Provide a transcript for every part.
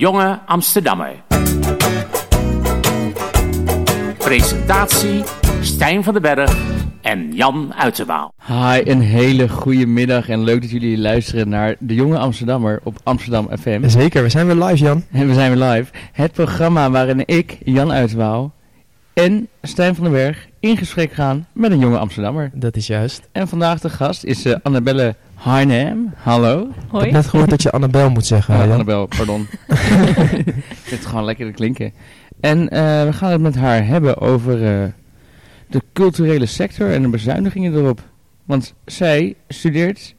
jonge Amsterdammer. Presentatie Stijn van den Berg en Jan Uiterwaal. Hi, een hele goede middag en leuk dat jullie luisteren naar De Jonge Amsterdammer op Amsterdam FM. Zeker, we zijn weer live, Jan. En we zijn weer live. Het programma waarin ik, Jan Uiterwaal en Stijn van den Berg in gesprek gaan met een jonge Amsterdammer. Dat is juist. En vandaag de gast is uh, Annabelle Harnham. Hallo. Ik heb net gehoord dat je Annabel moet zeggen. Oh, Jan. Annabel, pardon. Het zit gewoon lekker te klinken. En uh, we gaan het met haar hebben over uh, de culturele sector en de bezuinigingen erop. Want zij studeert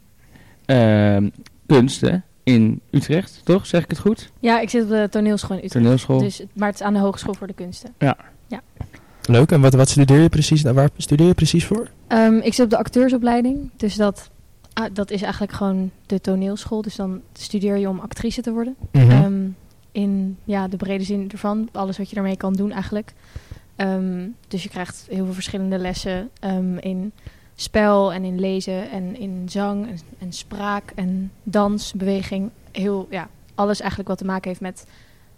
uh, kunsten in Utrecht, toch? Zeg ik het goed? Ja, ik zit op de toneelschool in Utrecht. Toneelschool. Dus, maar het is aan de Hogeschool voor de Kunsten. Ja. ja. Leuk, en wat, wat studeer je precies? Waar studeer je precies voor? Um, ik zit op de acteursopleiding, dus dat, ah, dat is eigenlijk gewoon de toneelschool. Dus dan studeer je om actrice te worden. Mhm. Mm -hmm. um, in ja, de brede zin ervan, alles wat je daarmee kan doen eigenlijk. Um, dus je krijgt heel veel verschillende lessen um, in spel en in lezen en in zang en, en spraak en dans, beweging. Heel, ja, alles eigenlijk wat te maken heeft met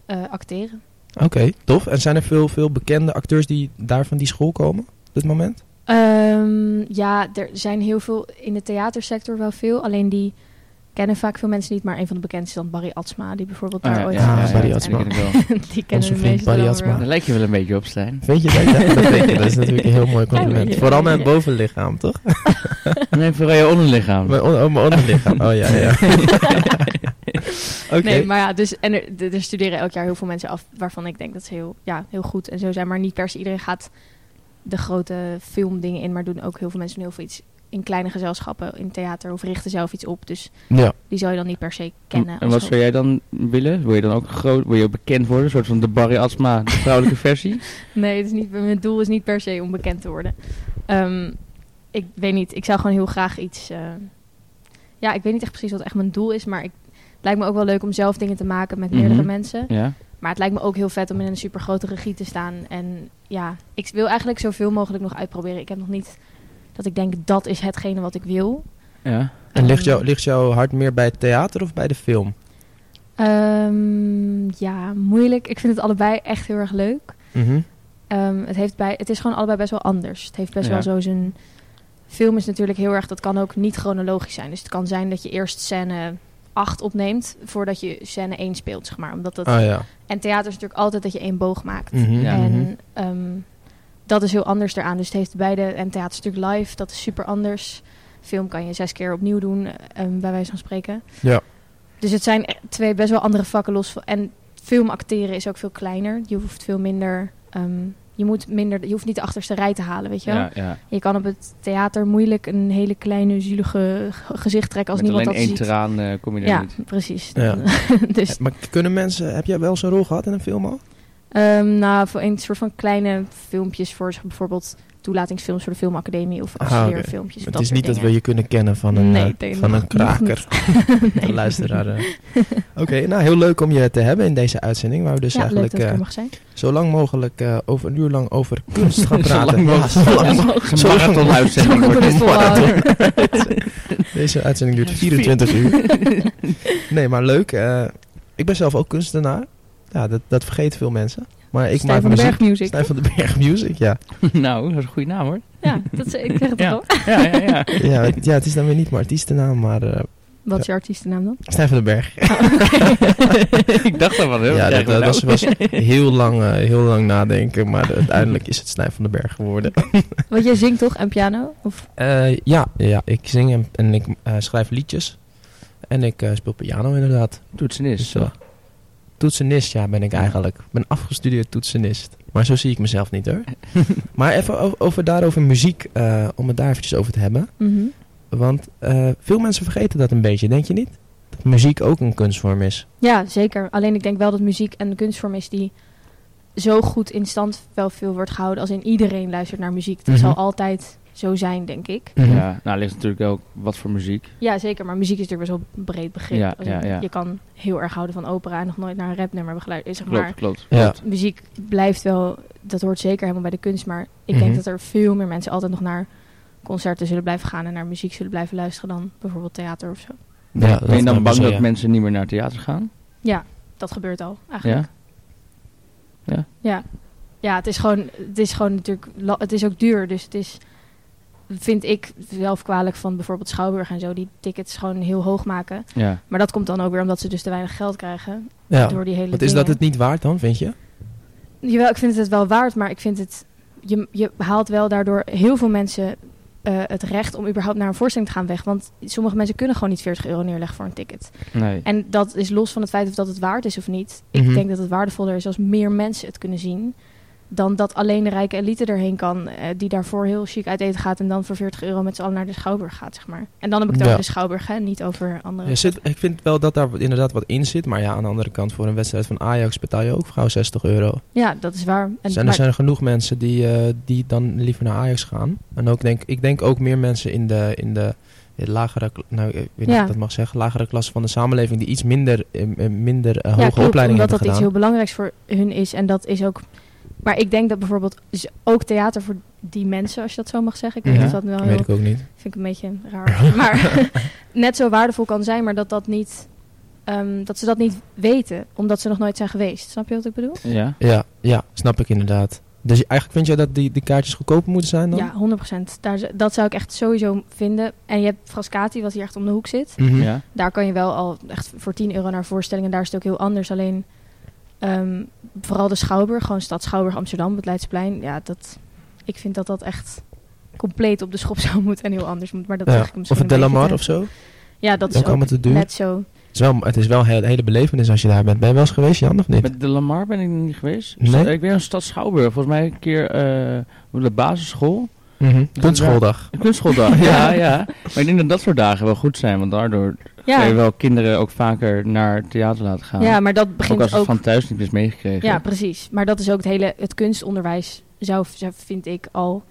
uh, acteren. Oké, okay, tof. En zijn er veel, veel bekende acteurs die daar van die school komen op dit moment? Um, ja, er zijn heel veel in de theatersector wel veel. Alleen die kennen vaak veel mensen niet. Maar een van de bekendste is dan Barry Atsma. Die bijvoorbeeld daar ah, ooit... Ja, ja, Barry Atsma. die kennen Onze de vriend meeste Barry Atsma. Daar lijk je wel een beetje op, Stijn. Vind je dat? Ja, dat, denk je. dat is natuurlijk een heel mooi compliment. Vooral mijn bovenlichaam, toch? Nee, vooral je onderlichaam. Mijn, on, oh, mijn onderlichaam. Oh ja, ja. Oké. Nee, maar ja, dus, en er, er, studeren elk jaar heel veel mensen af waarvan ik denk dat ze heel, ja, heel goed en zo zijn. Maar niet per se iedereen gaat de grote filmdingen in, maar doen ook heel veel mensen heel veel iets in kleine gezelschappen, in theater of richten zelf iets op. Dus ja. die zou je dan niet per se kennen. En wat zou jij dan willen? Wil je dan ook groot, wil je ook bekend worden? Een soort van de Barry Atsma, de vrouwelijke versie? Nee, het is niet, mijn doel is niet per se om bekend te worden. Um, ik weet niet, ik zou gewoon heel graag iets... Uh, ja, ik weet niet echt precies wat echt mijn doel is, maar ik, het lijkt me ook wel leuk om zelf dingen te maken met meerdere mm -hmm. mensen. Ja. Maar het lijkt me ook heel vet om in een super grote regie te staan. En ja, ik wil eigenlijk zoveel mogelijk nog uitproberen. Ik heb nog niet dat ik denk dat is hetgene wat ik wil. Ja. En ligt, jou, ligt jouw hart meer bij het theater of bij de film? Um, ja, moeilijk. Ik vind het allebei echt heel erg leuk. Mm -hmm. um, het, heeft bij, het is gewoon allebei best wel anders. Het heeft best Ja. wel zo zijn... Film is natuurlijk heel erg... Dat kan ook niet chronologisch zijn. Dus het kan zijn dat je eerst scène 8 opneemt... voordat je scène 1 speelt, zeg maar. Omdat dat, Ah ja. En theater is natuurlijk altijd dat je één boog maakt. Mm -hmm. Ja. En um, dat is heel anders eraan. Dus het heeft beide... En theater is natuurlijk live. Dat is super anders. Film kan je zes keer opnieuw doen, um, bij wijze van spreken. Ja. Dus het zijn twee best wel andere vakken los. Van, en film acteren is ook veel kleiner. Je hoeft veel minder... Um, je, moet minder, je hoeft niet de achterste rij te halen, weet je wel? Ja, ja. Je kan op het theater moeilijk een hele kleine, zielige gezicht trekken als Met niemand alleen dat één ziet. traan uh, kom je er Ja, niet. precies. Ja. dus, Maar kunnen mensen... Heb jij wel zo'n rol gehad in een film al? um, nou, voor een soort van kleine filmpjes voor bijvoorbeeld toelatingsfilms voor de filmacademie of Ah, studeerfilmpjes. Het dat is niet dat we je kunnen kennen van een, Nee, uh, nee, van een kraker. nee. Een luisteraar. uh. Oké, nou heel leuk om je te hebben in deze uitzending. Waar we dus ja, leuk eigenlijk dat ik uh, mag zijn. zo lang mogelijk uh, over een uur lang over kunst gaan praten. zo lang mogelijk. Zo lang wordt volhouden. Deze uitzending duurt 24 uur. Nee, maar leuk. Uh, ik ben zelf ook kunstenaar. Ja, dat, dat vergeten veel mensen. Maar ik Stijn maak van de muziek. Berg Music. Stijn van de Berg Music, ja. nou, dat is een goede naam hoor. Ja, dat is, ik zeg het Ja. Ja, ja, ja. ja. het- Ja, het is dan weer niet mijn artiestennaam, maar uh, Wat is je artiestennaam dan? Stijn van de Berg. ik dacht dat wel heel. Ja, dat, was, was heel, lang, uh, heel lang nadenken, maar uiteindelijk is het Stijn van de Berg geworden. Want jij zingt toch en piano? Of? Uh, ja, ja, ik zing en, en ik uh, schrijf liedjes. En ik uh, speel piano inderdaad. Toetsenist. Dus, uh, toetsenist, ja, ben ik eigenlijk. Ik ben afgestudeerd toetsenist. Maar zo zie ik mezelf niet hoor. maar even over, over daarover muziek, uh, om het daar eventjes over te hebben. Mm -hmm. Want uh, veel mensen vergeten dat een beetje, denk je niet? Dat muziek ook een kunstvorm is. Ja, zeker. Alleen ik denk wel dat muziek een kunstvorm is die zo goed in stand wel veel wordt gehouden als in iedereen luistert naar muziek. Dat Mhm. zal altijd zo zijn, denk ik. Ja, nou ligt natuurlijk ook wat voor muziek. Ja, zeker. Maar muziek is natuurlijk best wel een breed begrip. Ja, ja, ja. Je kan heel erg houden van opera en nog nooit naar een rapnummer hebben geluisterd. Zeg Klopt, maar, klopt. Ja. klopt. muziek blijft wel, dat hoort zeker helemaal bij de kunst. Maar ik Mhm. denk dat er veel meer mensen altijd nog naar concerten zullen blijven gaan en naar muziek zullen blijven luisteren dan bijvoorbeeld theater of zo. Ja, ben je dan bang dat ja. mensen niet meer naar theater gaan? Ja, dat gebeurt al eigenlijk. Ja? Ja. Ja, het is gewoon, het is gewoon natuurlijk, het is ook duur. Dus het is, vind ik zelf kwalijk van bijvoorbeeld Schouwburg en zo, die tickets gewoon heel hoog maken. Ja. Maar dat komt dan ook weer omdat ze dus te weinig geld krijgen Ja. door die hele Wat is dat het niet waard dan, vind je? Jawel, ik vind het wel waard, maar ik vind het, je, je haalt wel daardoor heel veel mensen eh, het recht om überhaupt naar een voorstelling te gaan weg. Want sommige mensen kunnen gewoon niet 40 euro neerleggen voor een ticket. Nee. En dat is los van het feit of dat het waard is of niet. Ik Mhm. denk dat het waardevoller is als meer mensen het kunnen zien. Dan dat alleen de rijke elite erheen kan. eh, die daarvoor heel chic uit eten gaat. En dan voor 40 euro met z'n allen naar de Schouwburg gaat, zeg maar. En dan heb ik het Ja. over de Schouwburg, hè, niet over andere. Ja, zit, ik vind wel dat daar inderdaad wat in zit. Maar ja, aan de andere kant, voor een wedstrijd van Ajax betaal je ook gauw 60 euro. Ja, dat is waar. En, zijn, er zijn er genoeg mensen die, eh, die dan liever naar Ajax gaan. En ook denk, ik denk ook meer mensen in de, in de, lagere, nou, ik weet niet Ja. of ik dat mag zeggen, lagere klasse van de samenleving die iets minder, eh, minder hoge ja, klopt, opleiding omdat hebben dat iets gedaan. heel belangrijks voor hun is. En dat is ook... Maar ik denk dat bijvoorbeeld ook theater voor die mensen, als je dat zo mag zeggen. Ik weet Ja, dat nou Dat heel... weet ik ook niet. Vind ik een beetje raar. maar net zo waardevol kan zijn, maar dat dat niet... ehm, dat ze dat niet weten, omdat ze nog nooit zijn geweest. Snap je wat ik bedoel? Ja. Ja, ja, snap ik inderdaad. Dus eigenlijk vind jij dat die, die kaartjes goedkoper moeten zijn dan? Ja, 100%. Daar, dat zou ik echt sowieso vinden. En je hebt Frascati, wat hier echt om de hoek zit. Mhm. Ja. Daar kan je wel al echt voor 10 euro naar voorstellingen. Daar is het ook heel anders. Alleen ehm, vooral de Schouwburg, gewoon stad Schouwburg Amsterdam, het Leidsplein. Ja, dat, ik vind dat dat echt compleet op de schop zou moeten en heel anders moet. Maar dat Ja. zeg ik Of misschien het een Delamar of zo? Ja, dat is Ook te duur. net zo. Het is wel, het is wel een hele, hele belevenis als je daar bent. Ben je wel eens geweest, Jan, of niet? Met de Lamar ben ik niet geweest. Nee? Ik ben in stad Schouwburg. Volgens mij een keer eh, op de basisschool. Mhm. Kunstschooldag. Een kunstschooldag. ja, ja. Maar ik denk dat dat soort dagen wel goed zijn. Want daardoor Ja, kan je wel kinderen ook vaker naar theater laten gaan. ja maar dat ook begint als ook... het van thuis niet is meegekregen. Ja, precies. Maar dat is ook het hele... Het kunstonderwijs zou, zou, vind ik, al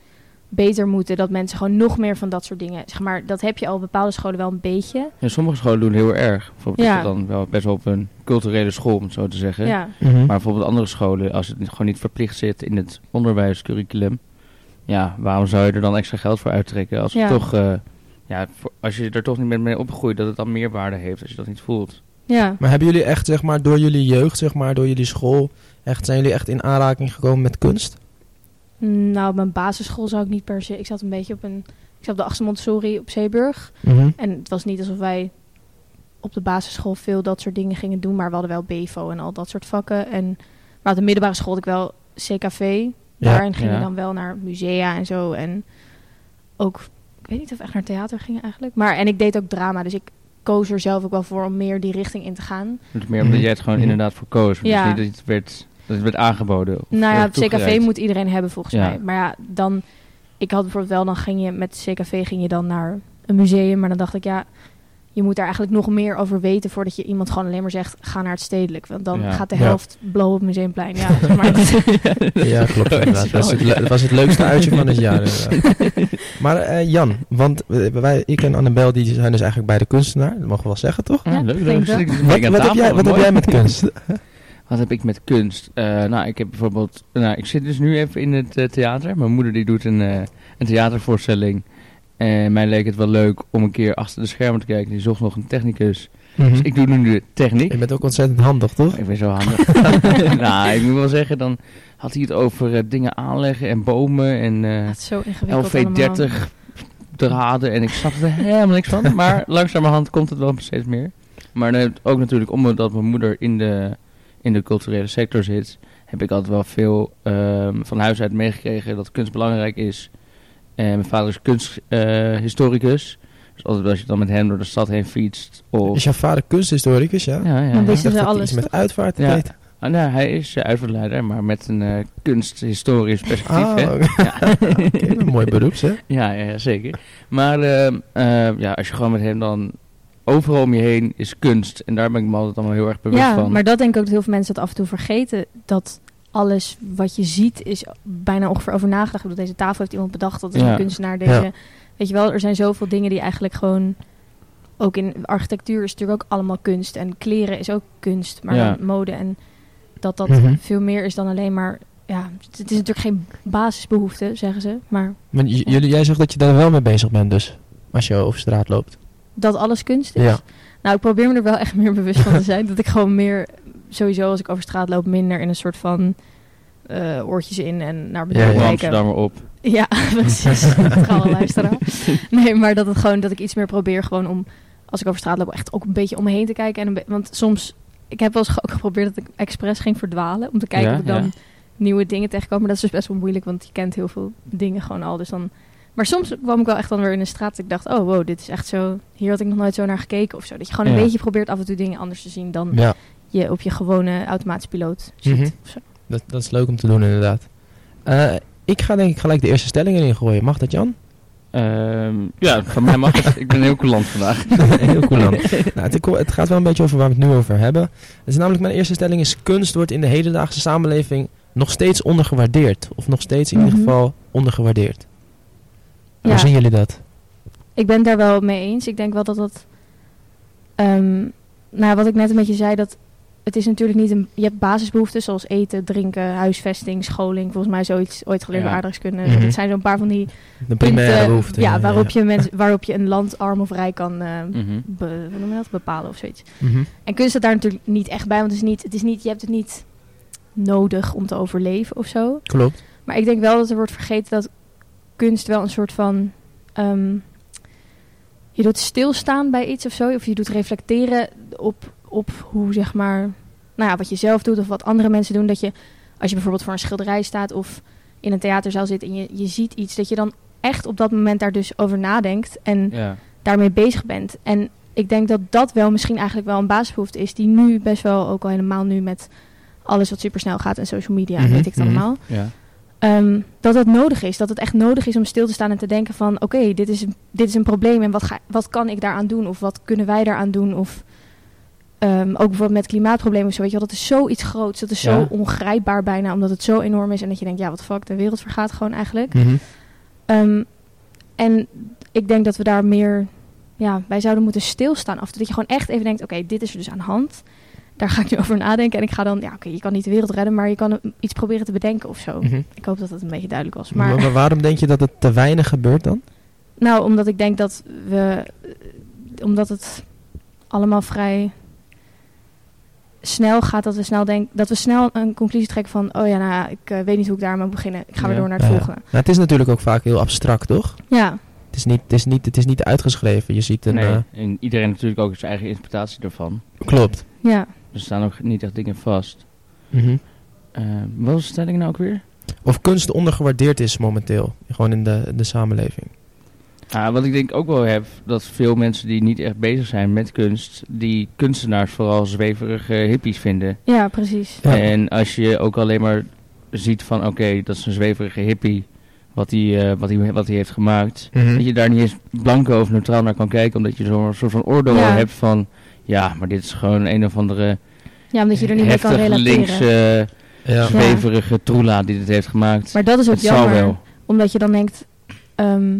beter moeten. Dat mensen gewoon nog meer van dat soort dingen... Zeg maar, dat heb je al op bepaalde scholen wel een beetje. Ja, sommige scholen doen het heel erg. Bijvoorbeeld Ja. is het dan wel best wel op een culturele school, om het zo te zeggen. Ja, Mhm. Maar bijvoorbeeld andere scholen, als het gewoon niet verplicht zit in het onderwijscurriculum, ja, waarom zou je er dan extra geld voor uittrekken? Als, het Ja. toch, eh, ja, als je er toch niet mee opgegroeid, dat het dan meer waarde heeft als je dat niet voelt. ja. Maar hebben jullie echt, zeg maar, door jullie jeugd, zeg maar, door jullie school, echt, zijn jullie echt in aanraking gekomen met kunst? Nou, op mijn basisschool zou ik niet per se... Ik zat een beetje op een... Ik zat op de achtste Montessori op Zeeburg. En het was niet alsof wij op de basisschool veel dat soort dingen gingen doen. Maar we hadden wel BEVO en al dat soort vakken. En maar op de middelbare school had ik wel CKV. Ja, Daarin ging ja. je dan wel naar musea en zo. En ook... Ik weet niet of we echt naar theater gingen eigenlijk. Maar, en ik deed ook drama. Dus ik koos er zelf ook wel voor om meer die richting in te gaan. Het meer omdat Mhm. jij het gewoon Mhm. inderdaad voor koos. Ja. is niet dat het werd, dat het werd aangeboden. Of Nou ja, CKV moet iedereen hebben volgens Ja. mij. Maar ja, dan... Ik had bijvoorbeeld wel, dan ging je met CKV ging je dan naar een museum. Maar dan dacht ik, ja, je moet daar eigenlijk nog meer over weten... voordat je iemand gewoon alleen maar zegt, ga naar het stedelijk. Want dan Ja. gaat de Ja. helft blow op het Museumplein. Ja, maar Ja, klopt. Dat was, het, dat was het leukste uitje van het jaar. inderdaad. Maar eh, Jan, want eh, wij, ik en Annabel die zijn dus eigenlijk bij de kunstenaar. Dat mogen we wel zeggen, toch? Ja, Ja, leuk. leuk. Wat, heb jij, wat heb jij met kunst? Wat heb ik met kunst? Eh, nou, ik heb bijvoorbeeld... Nou, ik zit dus nu even in het theater. Mijn moeder die doet een, eh, een theatervoorstelling. En mij leek het wel leuk om een keer achter de schermen te kijken. Die zocht nog een technicus. Dus ik doe nu de techniek. Je bent ook ontzettend handig, toch? Ik ben zo handig. nou, ik moet wel zeggen, dan had hij het over eh, dingen aanleggen en bomen en eh, zo ingewikkeld allemaal. LV30 draden. En ik snapte er helemaal niks van. Maar langzamerhand komt het wel steeds meer. Maar eh, ook natuurlijk omdat mijn moeder in de, in de culturele sector zit, heb ik altijd wel veel ehm, van huis uit meegekregen dat kunst belangrijk is. En mijn vader is kunsthistoricus. dus altijd als je dan met hem door de stad heen fietst. Of, Is jouw vader kunsthistoricus, ja? ja, ja, Dan ja. wist- hij alles, met uitvaart Ja. deed. Ah, nou, hij is uh, uitvaartleider, maar met een eh, kunsthistorisch perspectief. Ah, hè? Ja. Oké, een mooi beroep, hè? Ja, ja, ja, zeker. Maar ehm, eh, ja, als je gewoon met hem dan... Overal om je heen is kunst. En daar ben ik me altijd allemaal heel erg bewust Ja, van. maar dat denk ik ook dat heel veel mensen dat af en toe vergeten. Dat alles wat je ziet is bijna ongeveer over nagedacht. Ik bedoel, deze tafel heeft iemand bedacht. Dat is Ja. een kunstenaar. Deze, Ja. Weet je wel, er zijn zoveel dingen die eigenlijk gewoon... Ook in architectuur is natuurlijk ook allemaal kunst. En kleren is ook kunst. Maar Ja. mode en dat dat Mhm. veel meer is dan alleen maar... Ja, het is natuurlijk geen basisbehoefte, zeggen ze. Maar jullie, jij zegt dat je daar wel mee bezig bent, dus. Als je over straat loopt. dat alles kunst is. Ja. Nou, ik probeer me er wel echt meer bewust van te zijn. dat ik gewoon meer sowieso als ik over straat loop minder in een soort van eh, oortjes in en naar Ja, beneden ja. kijken. Amsterdammer op. Ja, precies. Trouw luisteren. Nee, maar dat het gewoon dat ik iets meer probeer gewoon om als ik over straat loop echt ook een beetje om me heen te kijken en een be- want soms ik heb wel eens ook geprobeerd dat ik expres ging verdwalen om te kijken Ja, of ik dan ja. nieuwe dingen tegenkom, maar dat is dus best wel moeilijk want je kent heel veel dingen gewoon al, dus dan maar soms kwam ik wel echt dan weer in de straat dat ik dacht, oh wow, dit is echt zo, hier had ik nog nooit zo naar gekeken of zo. Dat je gewoon een Ja. beetje probeert af en toe dingen anders te zien dan Ja, je op je gewone automatische piloot ziet. Mhm. dat, dat is leuk om te doen inderdaad. Eh, ik ga denk ik gelijk de eerste stelling erin gooien. Mag dat Jan? Ehm, ja, van mij mag het. Ik ben heel coulant vandaag. Heel nou, het, het gaat wel een beetje over waar we het nu over hebben. Het is namelijk mijn eerste stelling is kunst wordt in de hedendaagse samenleving nog steeds ondergewaardeerd. Of nog steeds in ieder Mhm. geval ondergewaardeerd. Ja. Hoe zien jullie dat? Ik ben daar wel mee eens. Ik denk wel dat dat. ehm, nou, wat ik net een beetje zei, dat het is natuurlijk niet een. Je hebt basisbehoeften zoals eten, drinken, huisvesting, scholing. Volgens mij zoiets ooit geleerd Ja. aardrijkskunde. Mhm. Dat zijn zo'n paar van die De primaire punten, behoeften. Ja, waarop, Je mens, waarop je een land arm of rijk kan eh, Mhm. be- hoe noem je dat? bepalen of zoiets. Mhm. En kunst staat daar natuurlijk niet echt bij, want het is niet, het is niet, je hebt het niet nodig om te overleven of zo. Klopt. Maar ik denk wel dat er wordt vergeten dat kunst wel een soort van. ehm, je doet stilstaan bij iets of zo. Of je doet reflecteren op, op hoe zeg maar. Nou ja, wat je zelf doet of wat andere mensen doen. Dat je, als je bijvoorbeeld voor een schilderij staat of in een theaterzaal zit en je, je ziet iets, dat je dan echt op dat moment daar dus over nadenkt en Ja. daarmee bezig bent. En ik denk dat dat wel misschien eigenlijk wel een basisbehoefte is, die nu best wel, ook al helemaal nu met alles wat supersnel gaat en social media, Mhm, weet ik het mhm. allemaal. Ja. Ehm, dat het nodig is. Dat het echt nodig is om stil te staan en te denken van... oké, dit, is, dit is een probleem en wat, ga, wat kan ik daaraan doen? Of wat kunnen wij daaraan doen? Of ehm, ook bijvoorbeeld met klimaatproblemen zo. Weet je wel, dat is zoiets groots. Dat is Ja. zo ongrijpbaar bijna, omdat het zo enorm is. En dat je denkt, ja, wat fuck, de wereld vergaat gewoon eigenlijk. Mhm. Ehm, en ik denk dat we daar meer... Ja, wij zouden moeten stilstaan af. Dat je gewoon echt even denkt, oké, dit is er dus aan de hand. Daar ga ik nu over nadenken. En ik ga dan, ja, oké, je kan niet de wereld redden... maar je kan iets proberen te bedenken of zo. Mhm. Ik hoop dat dat een beetje duidelijk was. Maar, waarom denk je dat het te weinig gebeurt dan? nou, omdat ik denk dat we, omdat het allemaal vrij snel gaat, dat we snel denken, dat we snel een conclusie trekken van, oh ja, nou ja, ik eh, weet niet hoe ik daar moet beginnen. Ik ga weer Ja. door naar het Ja. volgende. Nou, het is natuurlijk ook vaak heel abstract, toch? Ja, Het is niet, het is niet, het is niet uitgeschreven. Je ziet een... Nee, eh, en iedereen natuurlijk ook zijn eigen interpretatie ervan. klopt. ja. Er staan ook niet echt dingen vast. Mhm. Eh, wat was de stelling nou ook weer? Of kunst ondergewaardeerd is momenteel. Gewoon in de, de samenleving. Ah, wat ik denk ook wel heb, dat veel mensen die niet echt bezig zijn met kunst, die kunstenaars vooral zweverige hippies vinden. Ja, precies. Ja. En als je ook alleen maar ziet van, oké, dat is een zweverige hippie, wat hij eh, wat hij wat hij heeft gemaakt. Mhm. Dat je daar niet eens blanco of neutraal naar kan kijken, omdat je zo'n soort van oordeel Ja. hebt van, ja, maar dit is gewoon een of andere Ja, omdat je er niet mee kan relateren. linkse, Ja. zweverige troela die dit heeft gemaakt. Maar dat is ook het jammer, wel. omdat je dan denkt, ehm,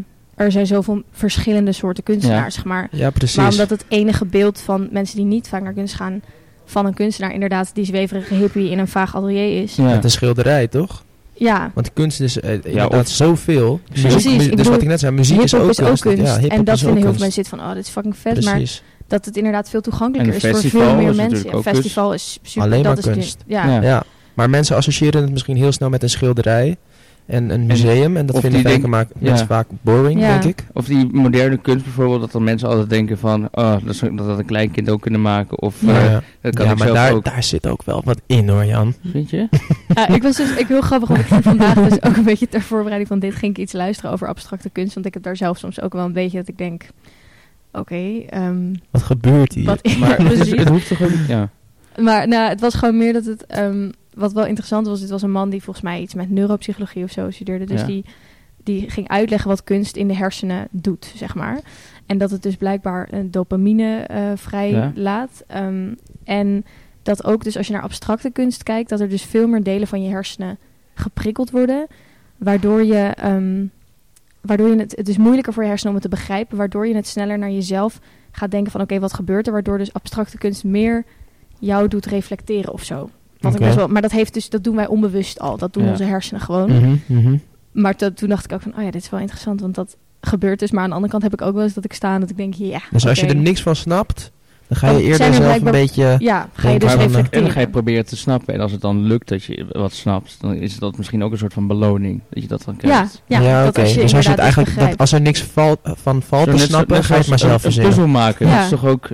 er zijn zoveel verschillende soorten kunstenaars, zeg maar. ja, precies. Maar omdat het enige beeld van mensen die niet vaak naar kunst gaan, van een kunstenaar inderdaad die zweverige hippie in een vaag atelier is. Ja. Met een schilderij, toch? Ja, Want kunst is eh, inderdaad of- zoveel. Precies. Muziek- Precies, ik dus bedoel, wat ik net zei, muziek is ook is ook kunst. kunst. Ja, en dat is vinden heel veel mensen zitten van, oh, dit is fucking vet. Maar dat het inderdaad veel toegankelijker is voor veel meer is mensen. Een kunst. festival is super. Alleen dat maar is kunst. ja. Ja. Ja. Maar mensen associëren het misschien heel snel met een schilderij en een museum. En dat of vinden die vaak, denk- maak- ja. mensen vaak boring, Ja. denk ik. Of die moderne kunst bijvoorbeeld, dat dan mensen altijd denken van, oh, dat, dat had een kleinkind ook kunnen maken. Of Ja. eh, dat kan Ja, ik maar zelf daar, ook. daar zit ook wel wat in hoor, Jan. Vind je? Ja, ik was dus ik heel grappig, want ik ging vandaag dus ook een beetje ter voorbereiding van dit ging ik iets luisteren over abstracte kunst, want ik heb daar zelf soms ook wel een beetje dat ik denk, oké, ehm, Wat gebeurt hier? wat Maar het, is- precies. het hoeft toch ook niet? Ja. Maar nou, het was gewoon meer dat het. ehm, wat wel interessant was, dit was een man die volgens mij iets met neuropsychologie of zo studeerde. Dus Ja. die, die ging uitleggen wat kunst in de hersenen doet, zeg maar. En dat het dus blijkbaar een dopamine eh vrij Ja. laat. Ehm, en dat ook dus als je naar abstracte kunst kijkt, dat er dus veel meer delen van je hersenen geprikkeld worden. Waardoor je. ehm, waardoor je het, het is moeilijker voor je hersenen om het te begrijpen, waardoor je het sneller naar jezelf gaat denken van oké, wat gebeurt er? Waardoor dus abstracte kunst meer jou doet reflecteren of zo. Wat ik Oké. best wel, maar dat, heeft dus, dat doen wij onbewust al. Dat doen Ja. onze hersenen gewoon. Mhm, mhm. Maar dat, toen dacht ik ook van, oh ja, dit is wel interessant, want dat gebeurt dus. Maar aan de andere kant heb ik ook wel eens dat ik sta en dat ik denk, ja. Dus als je er niks van snapt, Dan ga je eerder er zelf een beetje... Ja, ga je dus eh, En reflecteren. dan ga je proberen te snappen. En als het dan lukt dat je wat snapt, dan is dat misschien ook een soort van beloning. Dat je dat dan krijgt. ja, Ja, oké. Dus als je het eigenlijk, dat, als er niks valt, van valt Zo te snappen, ga je het maar zelf een, een verzinnen. puzzel maken. Ja. Dat is toch ook...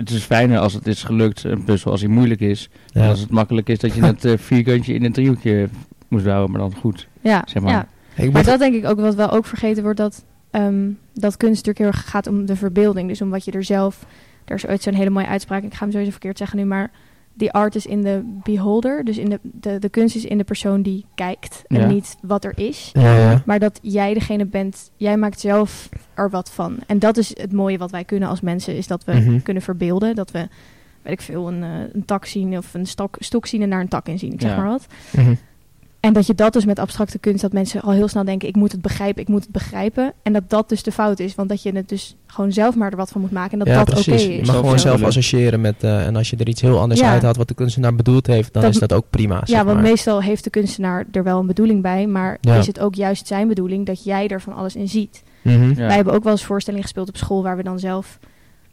Het is fijner als het is gelukt, een puzzel, als hij moeilijk is. En als het makkelijk is dat je het eh, vierkantje in een driehoekje moest houden, maar dan goed. Ja, zeg maar. ja. Ik Maar dat denk ik ook wat wel ook vergeten wordt, dat, ehm, dat kunst natuurlijk heel erg gaat om de verbeelding. Dus om wat je er zelf... Er is ooit zo'n hele mooie uitspraak, ik ga hem sowieso verkeerd zeggen nu, maar... The art is in the beholder. Dus in de, de, de kunst is in de persoon die kijkt en Ja. niet wat er is. ja, ja. Maar dat jij degene bent, jij maakt zelf er wat van. En dat is het mooie wat wij kunnen als mensen, is dat we Mhm. kunnen verbeelden. Dat we, weet ik veel, een, eh, een tak zien of een stok, stok zien en daar een tak in zien, ik zeg maar wat. Mhm. En dat je dat dus met abstracte kunst, dat mensen al heel snel denken, ik moet het begrijpen, ik moet het begrijpen. En dat dat dus de fout is, want dat je het dus gewoon zelf maar er wat van moet maken en dat ja, dat oké precies. is. Je mag gewoon zelf associëren met... eh, en als je er iets heel anders Ja. uithaalt wat de kunstenaar bedoeld heeft, dan Dat- is dat ook prima. Ja, want maar. meestal heeft de kunstenaar er wel een bedoeling bij, maar Ja. is het ook juist zijn bedoeling dat jij er van alles in ziet. Mhm. Ja. Wij hebben ook wel eens voorstellingen gespeeld op school waar we dan zelf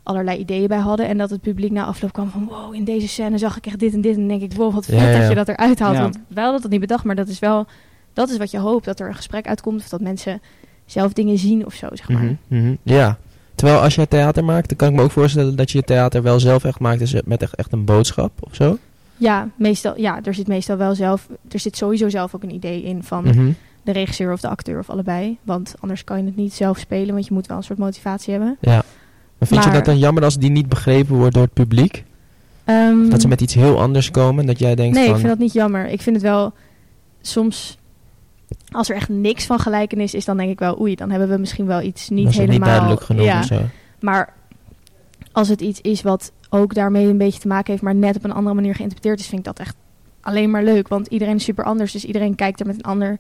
allerlei ideeën bij hadden. En dat het publiek na afloop kwam van wow, in deze scène zag ik echt dit en dit. En dan denk ik, wow, wat vet Ja, ja. dat je dat eruit haalt. Ja. Want wel dat het niet bedacht, maar dat is wel, dat is wat je hoopt. Dat er een gesprek uitkomt of dat mensen zelf dingen zien of zo, zeg maar. Mhm, mhm. Ja. Terwijl als jij theater maakt, dan kan ik me ook voorstellen dat je je theater wel zelf echt maakt dus met echt, echt een boodschap of zo. Ja, meestal, ja, er zit meestal wel zelf, er zit sowieso zelf ook een idee in van Mhm. de regisseur of de acteur of allebei. Want anders kan je het niet zelf spelen, want je moet wel een soort motivatie hebben. Ja. Maar vind je dat dan jammer als die niet begrepen wordt door het publiek? Ehm, Dat ze met iets heel anders komen en dat jij denkt nee, van... ik vind dat niet jammer. Ik vind het wel soms. Als er echt niks van gelijkenis is, dan denk ik wel, oei, dan hebben we misschien wel iets niet helemaal. niet duidelijk genoeg ja, of zo. maar als het iets is wat ook daarmee een beetje te maken heeft, maar net op een andere manier geïnterpreteerd is, vind ik dat echt alleen maar leuk. Want iedereen is super anders, dus iedereen kijkt er met een ander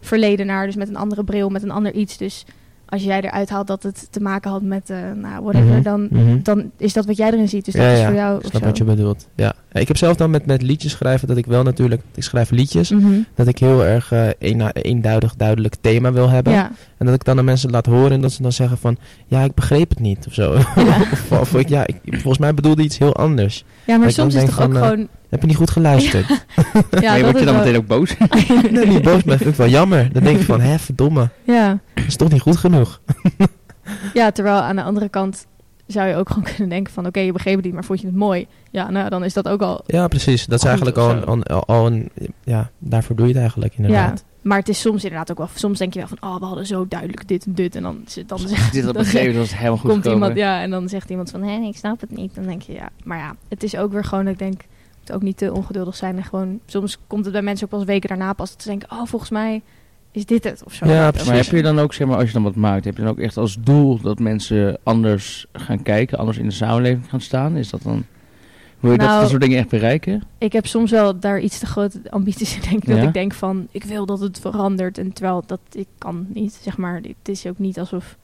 verleden naar, dus met een andere bril, met een ander iets. Dus als jij eruit haalt dat het te maken had met, eh nou, whatever, Mhm, dan, mhm. dan is dat wat jij erin ziet. Dus dat Ja, is ja, voor jou. Ik snap zo. wat je bedoelt. Ja. Ik heb zelf dan met, met liedjes schrijven dat ik wel natuurlijk... Ik schrijf liedjes. Mhm. Dat ik heel erg eh een, eenduidig, duidelijk thema wil hebben. Ja, En dat ik dan aan mensen laat horen en dat ze dan zeggen van... Ja, ik begreep het niet of zo. of, of ik, ja, ik, volgens mij bedoelde iets heel anders. ja, maar soms is het toch ook van, eh, gewoon. Heb je niet goed geluisterd? Ja, maar je dat wordt je dan wel- meteen ook boos. nee, niet boos, maar vind ik wel jammer. Dan denk ik van, hè, verdomme. Ja. Dat is toch niet goed genoeg. ja, terwijl aan de andere kant zou je ook gewoon kunnen denken van... oké, je begreep het niet, maar vond je het mooi? Ja, nou, dan is dat ook al... Ja, precies. Dat is eigenlijk al een, al, al een... Ja, daarvoor doe je het eigenlijk inderdaad. Ja, maar het is soms inderdaad ook wel... Soms denk je wel van, oh, we hadden zo duidelijk dit en dit. En dan, zit- dan, zegt- Dit dan begrepen, dat was helemaal goed komt gekomen. iemand... Ja, en dan zegt iemand van, hé, ik snap het niet. Dan denk je, ja. Maar ja, het is ook weer gewoon, dat ik denk... Ook niet te ongeduldig zijn. En gewoon, soms komt het bij mensen ook pas weken daarna pas... dat ze denken, oh, volgens mij is dit het of zo. Ja, precies. maar heb je dan ook, zeg maar, als je dan wat maakt, heb je dan ook echt als doel dat mensen anders gaan kijken, anders in de samenleving gaan staan? Is dat dan, wil je dat, Nou, dat soort dingen echt bereiken? Ik heb soms wel daar iets te grote ambities in, denk ik. Dat ik denk van, ik wil dat het verandert. En terwijl dat, ik kan niet, zeg maar. Het is ook niet alsof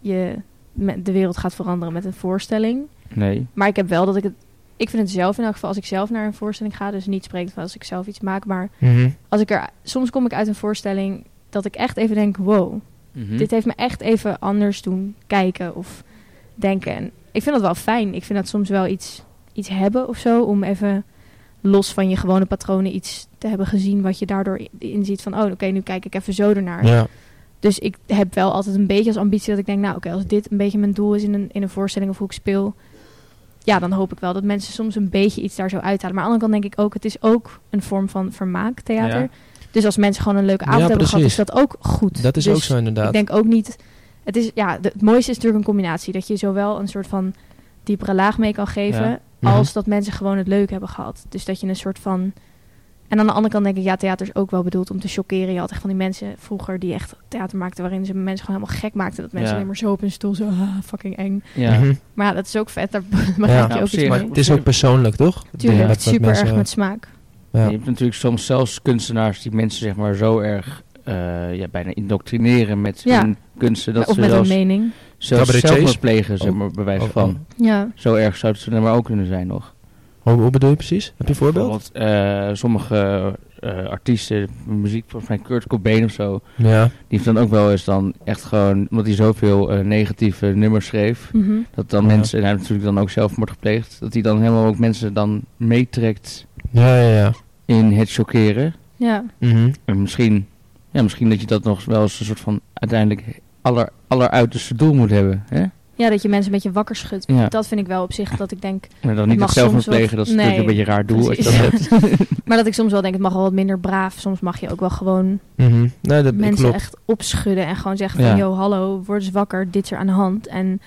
je met de wereld gaat veranderen met een voorstelling. Nee. Maar ik heb wel dat ik het... Ik vind het zelf in elk geval, als ik zelf naar een voorstelling ga... dus niet spreken van als ik zelf iets maak... maar Mhm. als ik er... Soms kom ik uit een voorstelling dat ik echt even denk... wow, Mhm. dit heeft me echt even anders doen kijken of denken. En ik vind dat wel fijn. Ik vind dat soms wel iets, iets hebben of zo. Om even los van je gewone patronen iets te hebben gezien. Wat je daardoor inziet van... oh, oké, nu kijk ik even zo ernaar. Ja. Dus ik heb wel altijd een beetje als ambitie dat ik denk... nou, oké, als dit een beetje mijn doel is in een, in een voorstelling of hoe ik speel... ja, dan hoop ik wel dat mensen soms een beetje iets daar zo uithalen. Maar aan de andere kant denk ik ook... het is ook een vorm van vermaak, theater. Ja. Dus als mensen gewoon een leuke avond Ja, hebben gehad... is dat ook goed. Dat is Dus ook zo inderdaad. ik denk ook niet. Het, is, ja, de- het mooiste is natuurlijk een combinatie. Dat je zowel een soort van diepere laag mee kan geven. Ja. Mhm. Als dat mensen gewoon het leuk hebben gehad. Dus dat je een soort van. En aan de andere kant denk ik, ja, theater is ook wel bedoeld om te chockeren. Je had echt van die mensen vroeger die echt theater maakten. waarin ze mensen gewoon helemaal gek maakten. Dat mensen Ja. alleen maar zo op hun stoel zo. ah, fucking eng. Ja. Mhm. Maar ja, dat is ook vet. Daar je Ja, ook iets mee. Maar het is ook persoonlijk, toch? Tuurlijk, wat super erg met smaak. Ja. Je hebt natuurlijk soms zelfs kunstenaars die mensen zeg maar zo erg eh, ja, bijna indoctrineren met Ja. hun kunsten. Dat of ze met een zelfs, mening. zelfs zelfmoord plegen, zeg Oh. maar, bij wijze Oh, van. Ja. Zo erg zou het er maar ook kunnen zijn nog. Hoe, hoe bedoel je precies? Heb je een voorbeeld? Bijvoorbeeld, eh, sommige eh, artiesten, muziek, volgens mij Kurt Cobain of zo. Ja. Die heeft dan ook wel eens dan echt gewoon, omdat hij zoveel eh, negatieve nummers schreef, Mhm. dat dan Ja. mensen, en hij heeft natuurlijk dan ook zelfmoord gepleegd, dat hij dan helemaal ook mensen dan meetrekt Ja, ja, ja. in het chockeren. Ja. Mhm. En misschien, ja, misschien dat je dat nog wel eens een soort van uiteindelijk aller, alleruiterste doel moet hebben. Hè? Ja, dat je mensen een beetje wakker schudt. Ja. Dat vind ik wel op zich dat ik denk... Maar dan Het niet mag het plegen, dat is Nee, natuurlijk een beetje raar doel als je dat hebt. Maar dat ik soms wel denk, het mag wel wat minder braaf. Soms mag je ook wel gewoon Mhm. Nee, dat mensen klopt. echt opschudden. En gewoon zeggen Ja. van, yo, hallo, word eens wakker. Dit is er aan de hand. En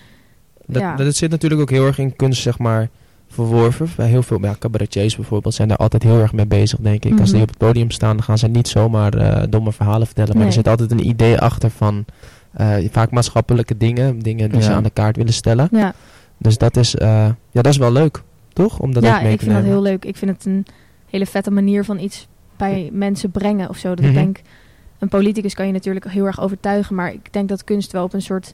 Dat, ja. dat zit natuurlijk ook heel erg in kunst, zeg maar, verworven. Bij heel veel ja, cabaretiers bijvoorbeeld zijn daar altijd heel erg mee bezig, denk ik. Als Mhm. die op het podium staan, dan gaan ze niet zomaar eh, domme verhalen vertellen. Maar Nee. er zit altijd een idee achter van eh, vaak maatschappelijke dingen. Dingen die ze aan de kaart willen stellen. ja, Dus dat is, eh, ja, dat is wel leuk, toch? Om dat ja mee ik vind dat heel leuk. Ik vind het een hele vette manier van iets bij mensen brengen of zo. Dat Mhm. ik denk, een politicus kan je natuurlijk heel erg overtuigen. Maar ik denk dat kunst wel op een soort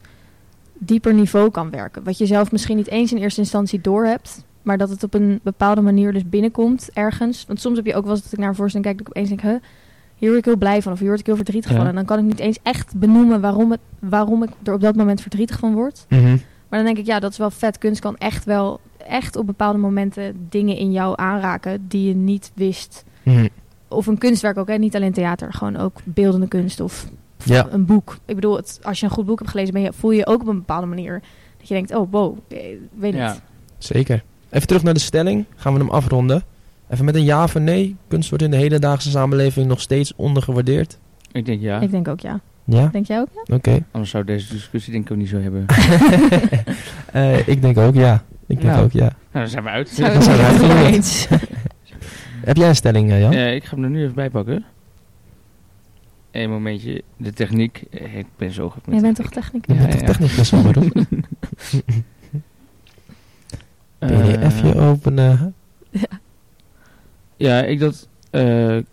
dieper niveau kan werken. Wat je zelf misschien niet eens in eerste instantie doorhebt. Maar dat het op een bepaalde manier dus binnenkomt ergens. Want soms heb je ook wel eens dat ik naar een voorstelling kijk... dat ik opeens denk, huh, hier word ik heel blij van. Of hier word ik heel verdrietig Ja. van. En dan kan ik niet eens echt benoemen waarom, het, waarom ik er op dat moment verdrietig van word. Mhm. Maar dan denk ik, ja, dat is wel vet. Kunst kan echt wel, echt op bepaalde momenten dingen in jou aanraken die je niet wist. Mhm. Of een kunstwerk ook, hè? niet alleen theater, gewoon ook beeldende kunst of Ja. een boek. Ik bedoel, het, als je een goed boek hebt gelezen, ben je, voel je je ook op een bepaalde manier dat je denkt, oh wow, eh, weet Ja. niet. Zeker. Even terug naar de stelling. Gaan we hem afronden. Even met een ja of een nee. Kunst wordt in de hedendaagse samenleving nog steeds ondergewaardeerd. Ik denk ja, Ik denk ook ja. Ja? Denk jij ook ja? Oké. anders zou deze discussie denk ik ook niet zo hebben. Eh, ik denk ook ja. Ik denk Nou. ook ja. nou, dan zijn we uit. Zijn we zijn er uit. Heb jij een stelling, eh, Jan? Eh, ik ga hem er nu even bij pakken. Eén momentje. De techniek. Ik ben zo goed met Jij bent toch techniek. technicus? Je bent toch technicus van beroep? Eh, PDF-je openen. Ja, ik dat... eh, eh,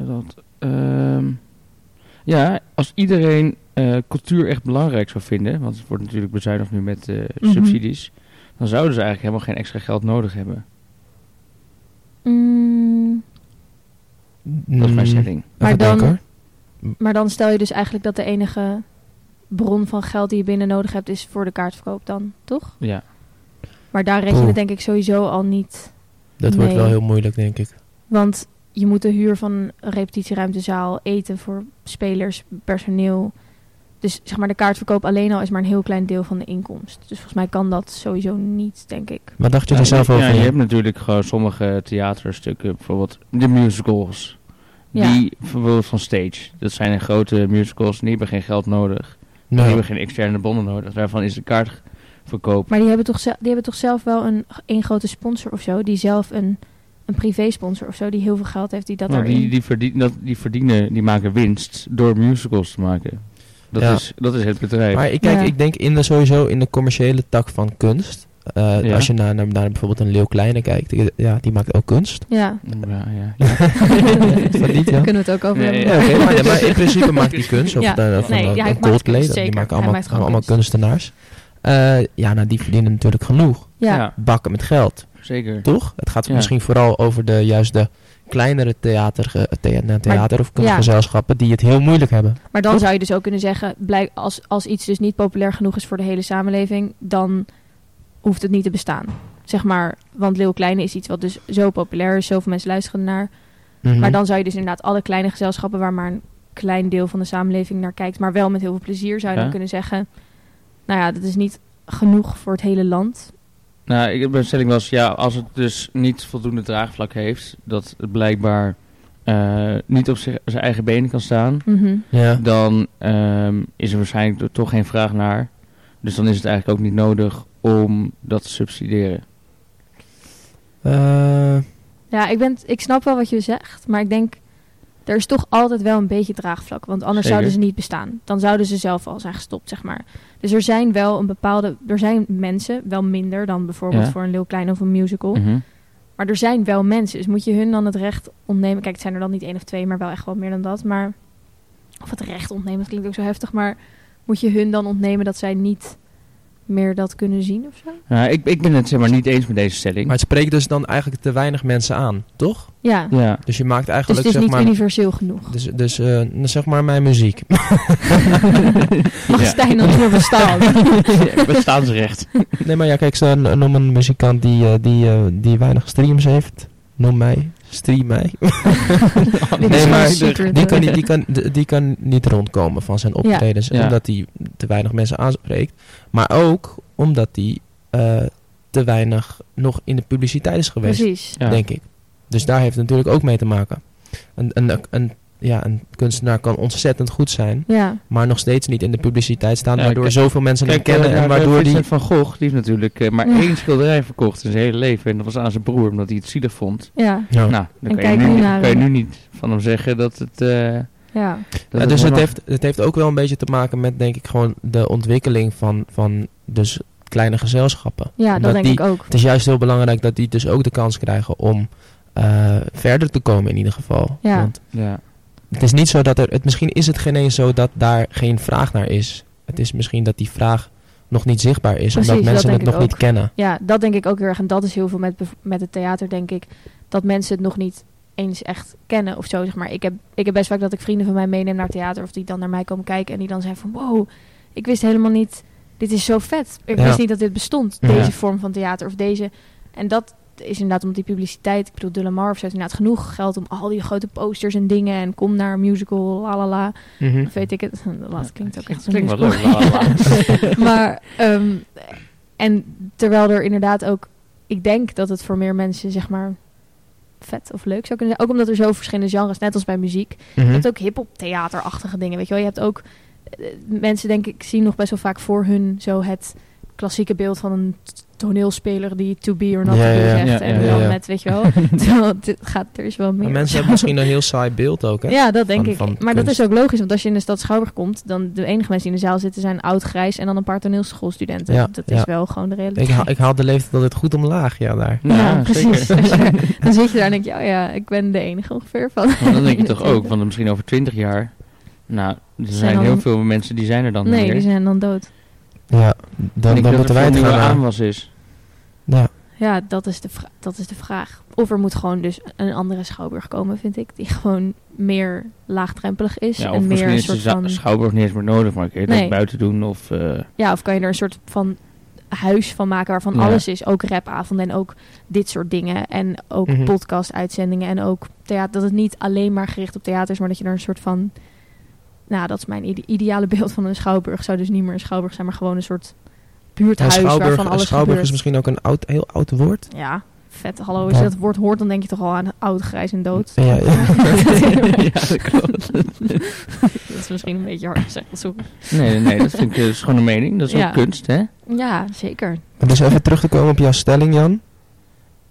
dat ehm, ja, als iedereen eh, cultuur echt belangrijk zou vinden... want het wordt natuurlijk bezuinigd nu met eh, Mhm. subsidies... dan zouden ze eigenlijk helemaal geen extra geld nodig hebben. Mm, Dat is mijn stelling. Maar dan- maar dan stel je dus eigenlijk dat de enige bron van geld die je binnen nodig hebt is voor de kaartverkoop dan, toch? Ja. Maar daar red je Oeh. het denk ik sowieso al niet. Dat wordt wel heel moeilijk, denk ik. Want je moet de huur van een repetitieruimtezaal, eten voor spelers, personeel. Dus zeg maar de kaartverkoop alleen al is maar een heel klein deel van de inkomst. Dus volgens mij kan dat sowieso niet, denk ik. Wat dacht je Ja, er zelf ja, over? je Jan? hebt natuurlijk gewoon sommige theaterstukken, bijvoorbeeld de musicals. Ja. Die bijvoorbeeld van stage. Dat zijn grote musicals, die hebben geen geld nodig. Die Nou, hebben geen externe bonnen nodig. Daarvan is de kaartverkoop. Maar die hebben toch, ze- die hebben toch zelf wel een, een grote sponsor of zo, die zelf een, een privé sponsor of zo, die heel veel geld heeft, die dat Nou, die, die, verdien, dat, die verdienen, die maken winst door musicals te maken. Dat, Ja. is, dat is het bedrijf. Maar ik, kijk, Ja. ik denk in de, sowieso in de commerciële tak van kunst. eh, Ja. Als je naar, naar, naar bijvoorbeeld een Leeuw Kleine kijkt. die- Ja, die maakt ook kunst. Ja, ja, ja. Niet, ja? kunnen we het ook over Nee, hebben. Ja, maar, maar in principe maakt die kunst. Of Ja, dan, of nee, een, ja, een maakt Coldplay, kunst, die maken allemaal, allemaal kunst. kunstenaars. Eh, ja, nou die verdienen natuurlijk genoeg. Ja. Ja, Bakken met geld, zeker. toch? Het gaat Ja. misschien vooral over de juist de kleinere theater, eh, thea- nou, theater of ja. kunstgezelschappen die het heel moeilijk hebben. Maar dan Toch? zou je dus ook kunnen zeggen, blijk, als, als iets dus niet populair genoeg is voor de hele samenleving, dan hoeft het niet te bestaan. Zeg maar, want Leeuw Kleine is iets wat dus zo populair is, zoveel mensen luisteren naar. Mhm. Maar dan zou je dus inderdaad alle kleine gezelschappen waar maar een klein deel van de samenleving naar kijkt, maar wel met heel veel plezier, zou je Ja. dan kunnen zeggen, nou ja, dat is niet genoeg voor het hele land. Nou, ik een stelling was, ja, als het dus niet voldoende draagvlak heeft, dat het blijkbaar eh, niet op zich- zijn eigen benen kan staan, Mhm. ja. dan ehm, is er waarschijnlijk toch geen vraag naar. Dus dan is het eigenlijk ook niet nodig om dat te subsidiëren. Eh, Ja, ik, ben, ik snap wel wat je zegt, maar ik denk, er is toch altijd wel een beetje draagvlak. Want anders Zeker. zouden ze niet bestaan. Dan zouden ze zelf al zijn gestopt, zeg maar. Dus er zijn wel een bepaalde, er zijn mensen, wel minder dan bijvoorbeeld Ja. voor een Leeuw Klein of een musical. Mhm. Maar er zijn wel mensen, dus moet je hun dan het recht ontnemen. Kijk, het zijn er dan niet één of twee, maar wel echt wel meer dan dat. Maar, of het recht ontnemen, dat klinkt ook zo heftig. Maar moet je hun dan ontnemen dat zij niet meer dat kunnen zien of zo. Nou, ik, ik ben het zeg maar niet eens met deze stelling. Maar het spreekt dus dan eigenlijk te weinig mensen aan, toch? Ja, ja. Dus je maakt dus eigenlijk het is zeg niet maar... universeel genoeg. Dus, dus eh, zeg maar mijn muziek. Mag Ja. Stijn dan weer bestaan? Bestaansrecht. nee, maar ja, kijk, n- noem een muzikant die, eh, die, eh, die weinig streams heeft. Noem mij. Stream mij. Nee, maar Die kan, niet, die, kan, die kan niet rondkomen van zijn optredens. Ja. Omdat hij te weinig mensen aanspreekt. Maar ook omdat hij eh, te weinig nog in de publiciteit is geweest. Precies. Ja. Denk ik. Dus daar heeft het natuurlijk ook mee te maken. Een, een, een, ja, een kunstenaar kan ontzettend goed zijn. Ja, Maar nog steeds niet in de publiciteit staan. Ja, waardoor kijk- zoveel mensen hem Kijk, kennen. eh, en naar, waardoor eh, die... Van Gogh, die heeft natuurlijk eh, maar Ja. één schilderij verkocht in zijn hele leven. En dat was aan zijn broer, omdat hij het zielig vond. ja, Ja. Nou, dan En kan je, kijk nu, nu niet- naar kan je hem. nu niet van hem zeggen dat het... eh, ja. dat Ja, dus het heeft, het heeft ook wel een beetje te maken met, denk ik, gewoon de ontwikkeling van, van dus kleine gezelschappen. Ja, dat denk die- ik ook. Het is juist heel belangrijk dat die dus ook de kans krijgen om eh, verder te komen in ieder geval. Ja. Want Ja. Het is niet zo dat er, het, misschien is het geen eens zo dat daar geen vraag naar is. Het is misschien dat die vraag nog niet zichtbaar is, Precies, omdat dat mensen het nog niet kennen. Ja, dat denk ik ook heel erg. En dat is heel veel met, met het theater, denk ik. Dat mensen het nog niet eens echt kennen of zo, zeg maar. Ik heb, ik heb best vaak dat ik vrienden van mij meeneem naar theater... of die dan naar mij komen kijken en die dan zeggen van... wow, ik wist helemaal niet... dit is zo vet. Ik Ja. wist niet dat dit bestond, Ja. deze vorm van theater of deze... En dat is inderdaad om die publiciteit... Ik bedoel, De La Mar of zo heeft inderdaad genoeg geld... om al die grote posters en dingen... en kom naar een musical, la la la. Mhm. Of weet ik het. Dat klinkt ook echt zo Klinkt wel leuk. la, la, la. maar, ehm, en terwijl er inderdaad ook, ik denk dat het voor meer mensen, zeg maar, vet of leuk zou kunnen zijn. Ook omdat er zo verschillende genres, net als bij muziek. Mhm. Je hebt ook hip-hop theaterachtige dingen, weet je wel. Je hebt ook, eh, mensen denk ik zien nog best wel vaak voor hun zo het klassieke beeld van een toneelspeler die to be or not Ja, to be ja, zegt. ja, en ja, dan ja. met, weet je wel, dit gaat, er is wel meer. Maar mensen hebben misschien een heel saai beeld ook, hè? Ja, dat denk van- ik. van maar dat is ook logisch, want als je in de stad Schouwburg komt, dan de enige mensen die in de zaal zitten zijn oud grijs en dan een paar toneelschoolstudenten. Ja, dat ja. is wel gewoon de realiteit. Ik, haal, ik haal de leeftijd altijd goed omlaag, ja, daar. Ja, ja, precies. dan zit je daar en denk je, oh ja, ik ben de enige ongeveer van. Maar dan denk je toch ook, want misschien over twintig jaar... Nou, er zijn heel veel mensen die zijn er dan niet Nee, meer. die zijn dan dood. Ja, dan, dan moeten dat wij er het gaan... nieuwe aanwas is. ja. Ja, dat is, de dat is de vraag. Of er moet gewoon dus een andere Schouwburg komen, vind ik. Die gewoon meer laagdrempelig is. Ja, of en meer misschien een is de soort van... schouwburg niet eens meer nodig, maar kun je het Nee. buiten doen. Of, eh, Ja, of kan je er een soort van huis van maken waarvan Ja. alles is. Ook rapavonden en ook dit soort dingen. En ook Mhm. podcast-uitzendingen en ook theater. Dat het niet alleen maar gericht op theater is, maar dat je er een soort van... Nou, dat is mijn ide- ideale beeld van een schouwburg. Zou dus niet meer een schouwburg zijn, maar gewoon een soort buurthuis Schouwburg, waarvan alles Schouwburg is misschien ook een oud, heel oud woord. Ja, vet. Hallo, als je dat woord hoort, dan denk je toch al aan oud, grijs en dood. Ja, ja. ja, dat klopt. dat is misschien een beetje hard gezegd. sorry. Nee, nee, nee, dat vind ik eh, is gewoon een mening. Dat is Ja. ook kunst, hè? Ja, zeker. Dus even terug te komen op jouw stelling, Jan.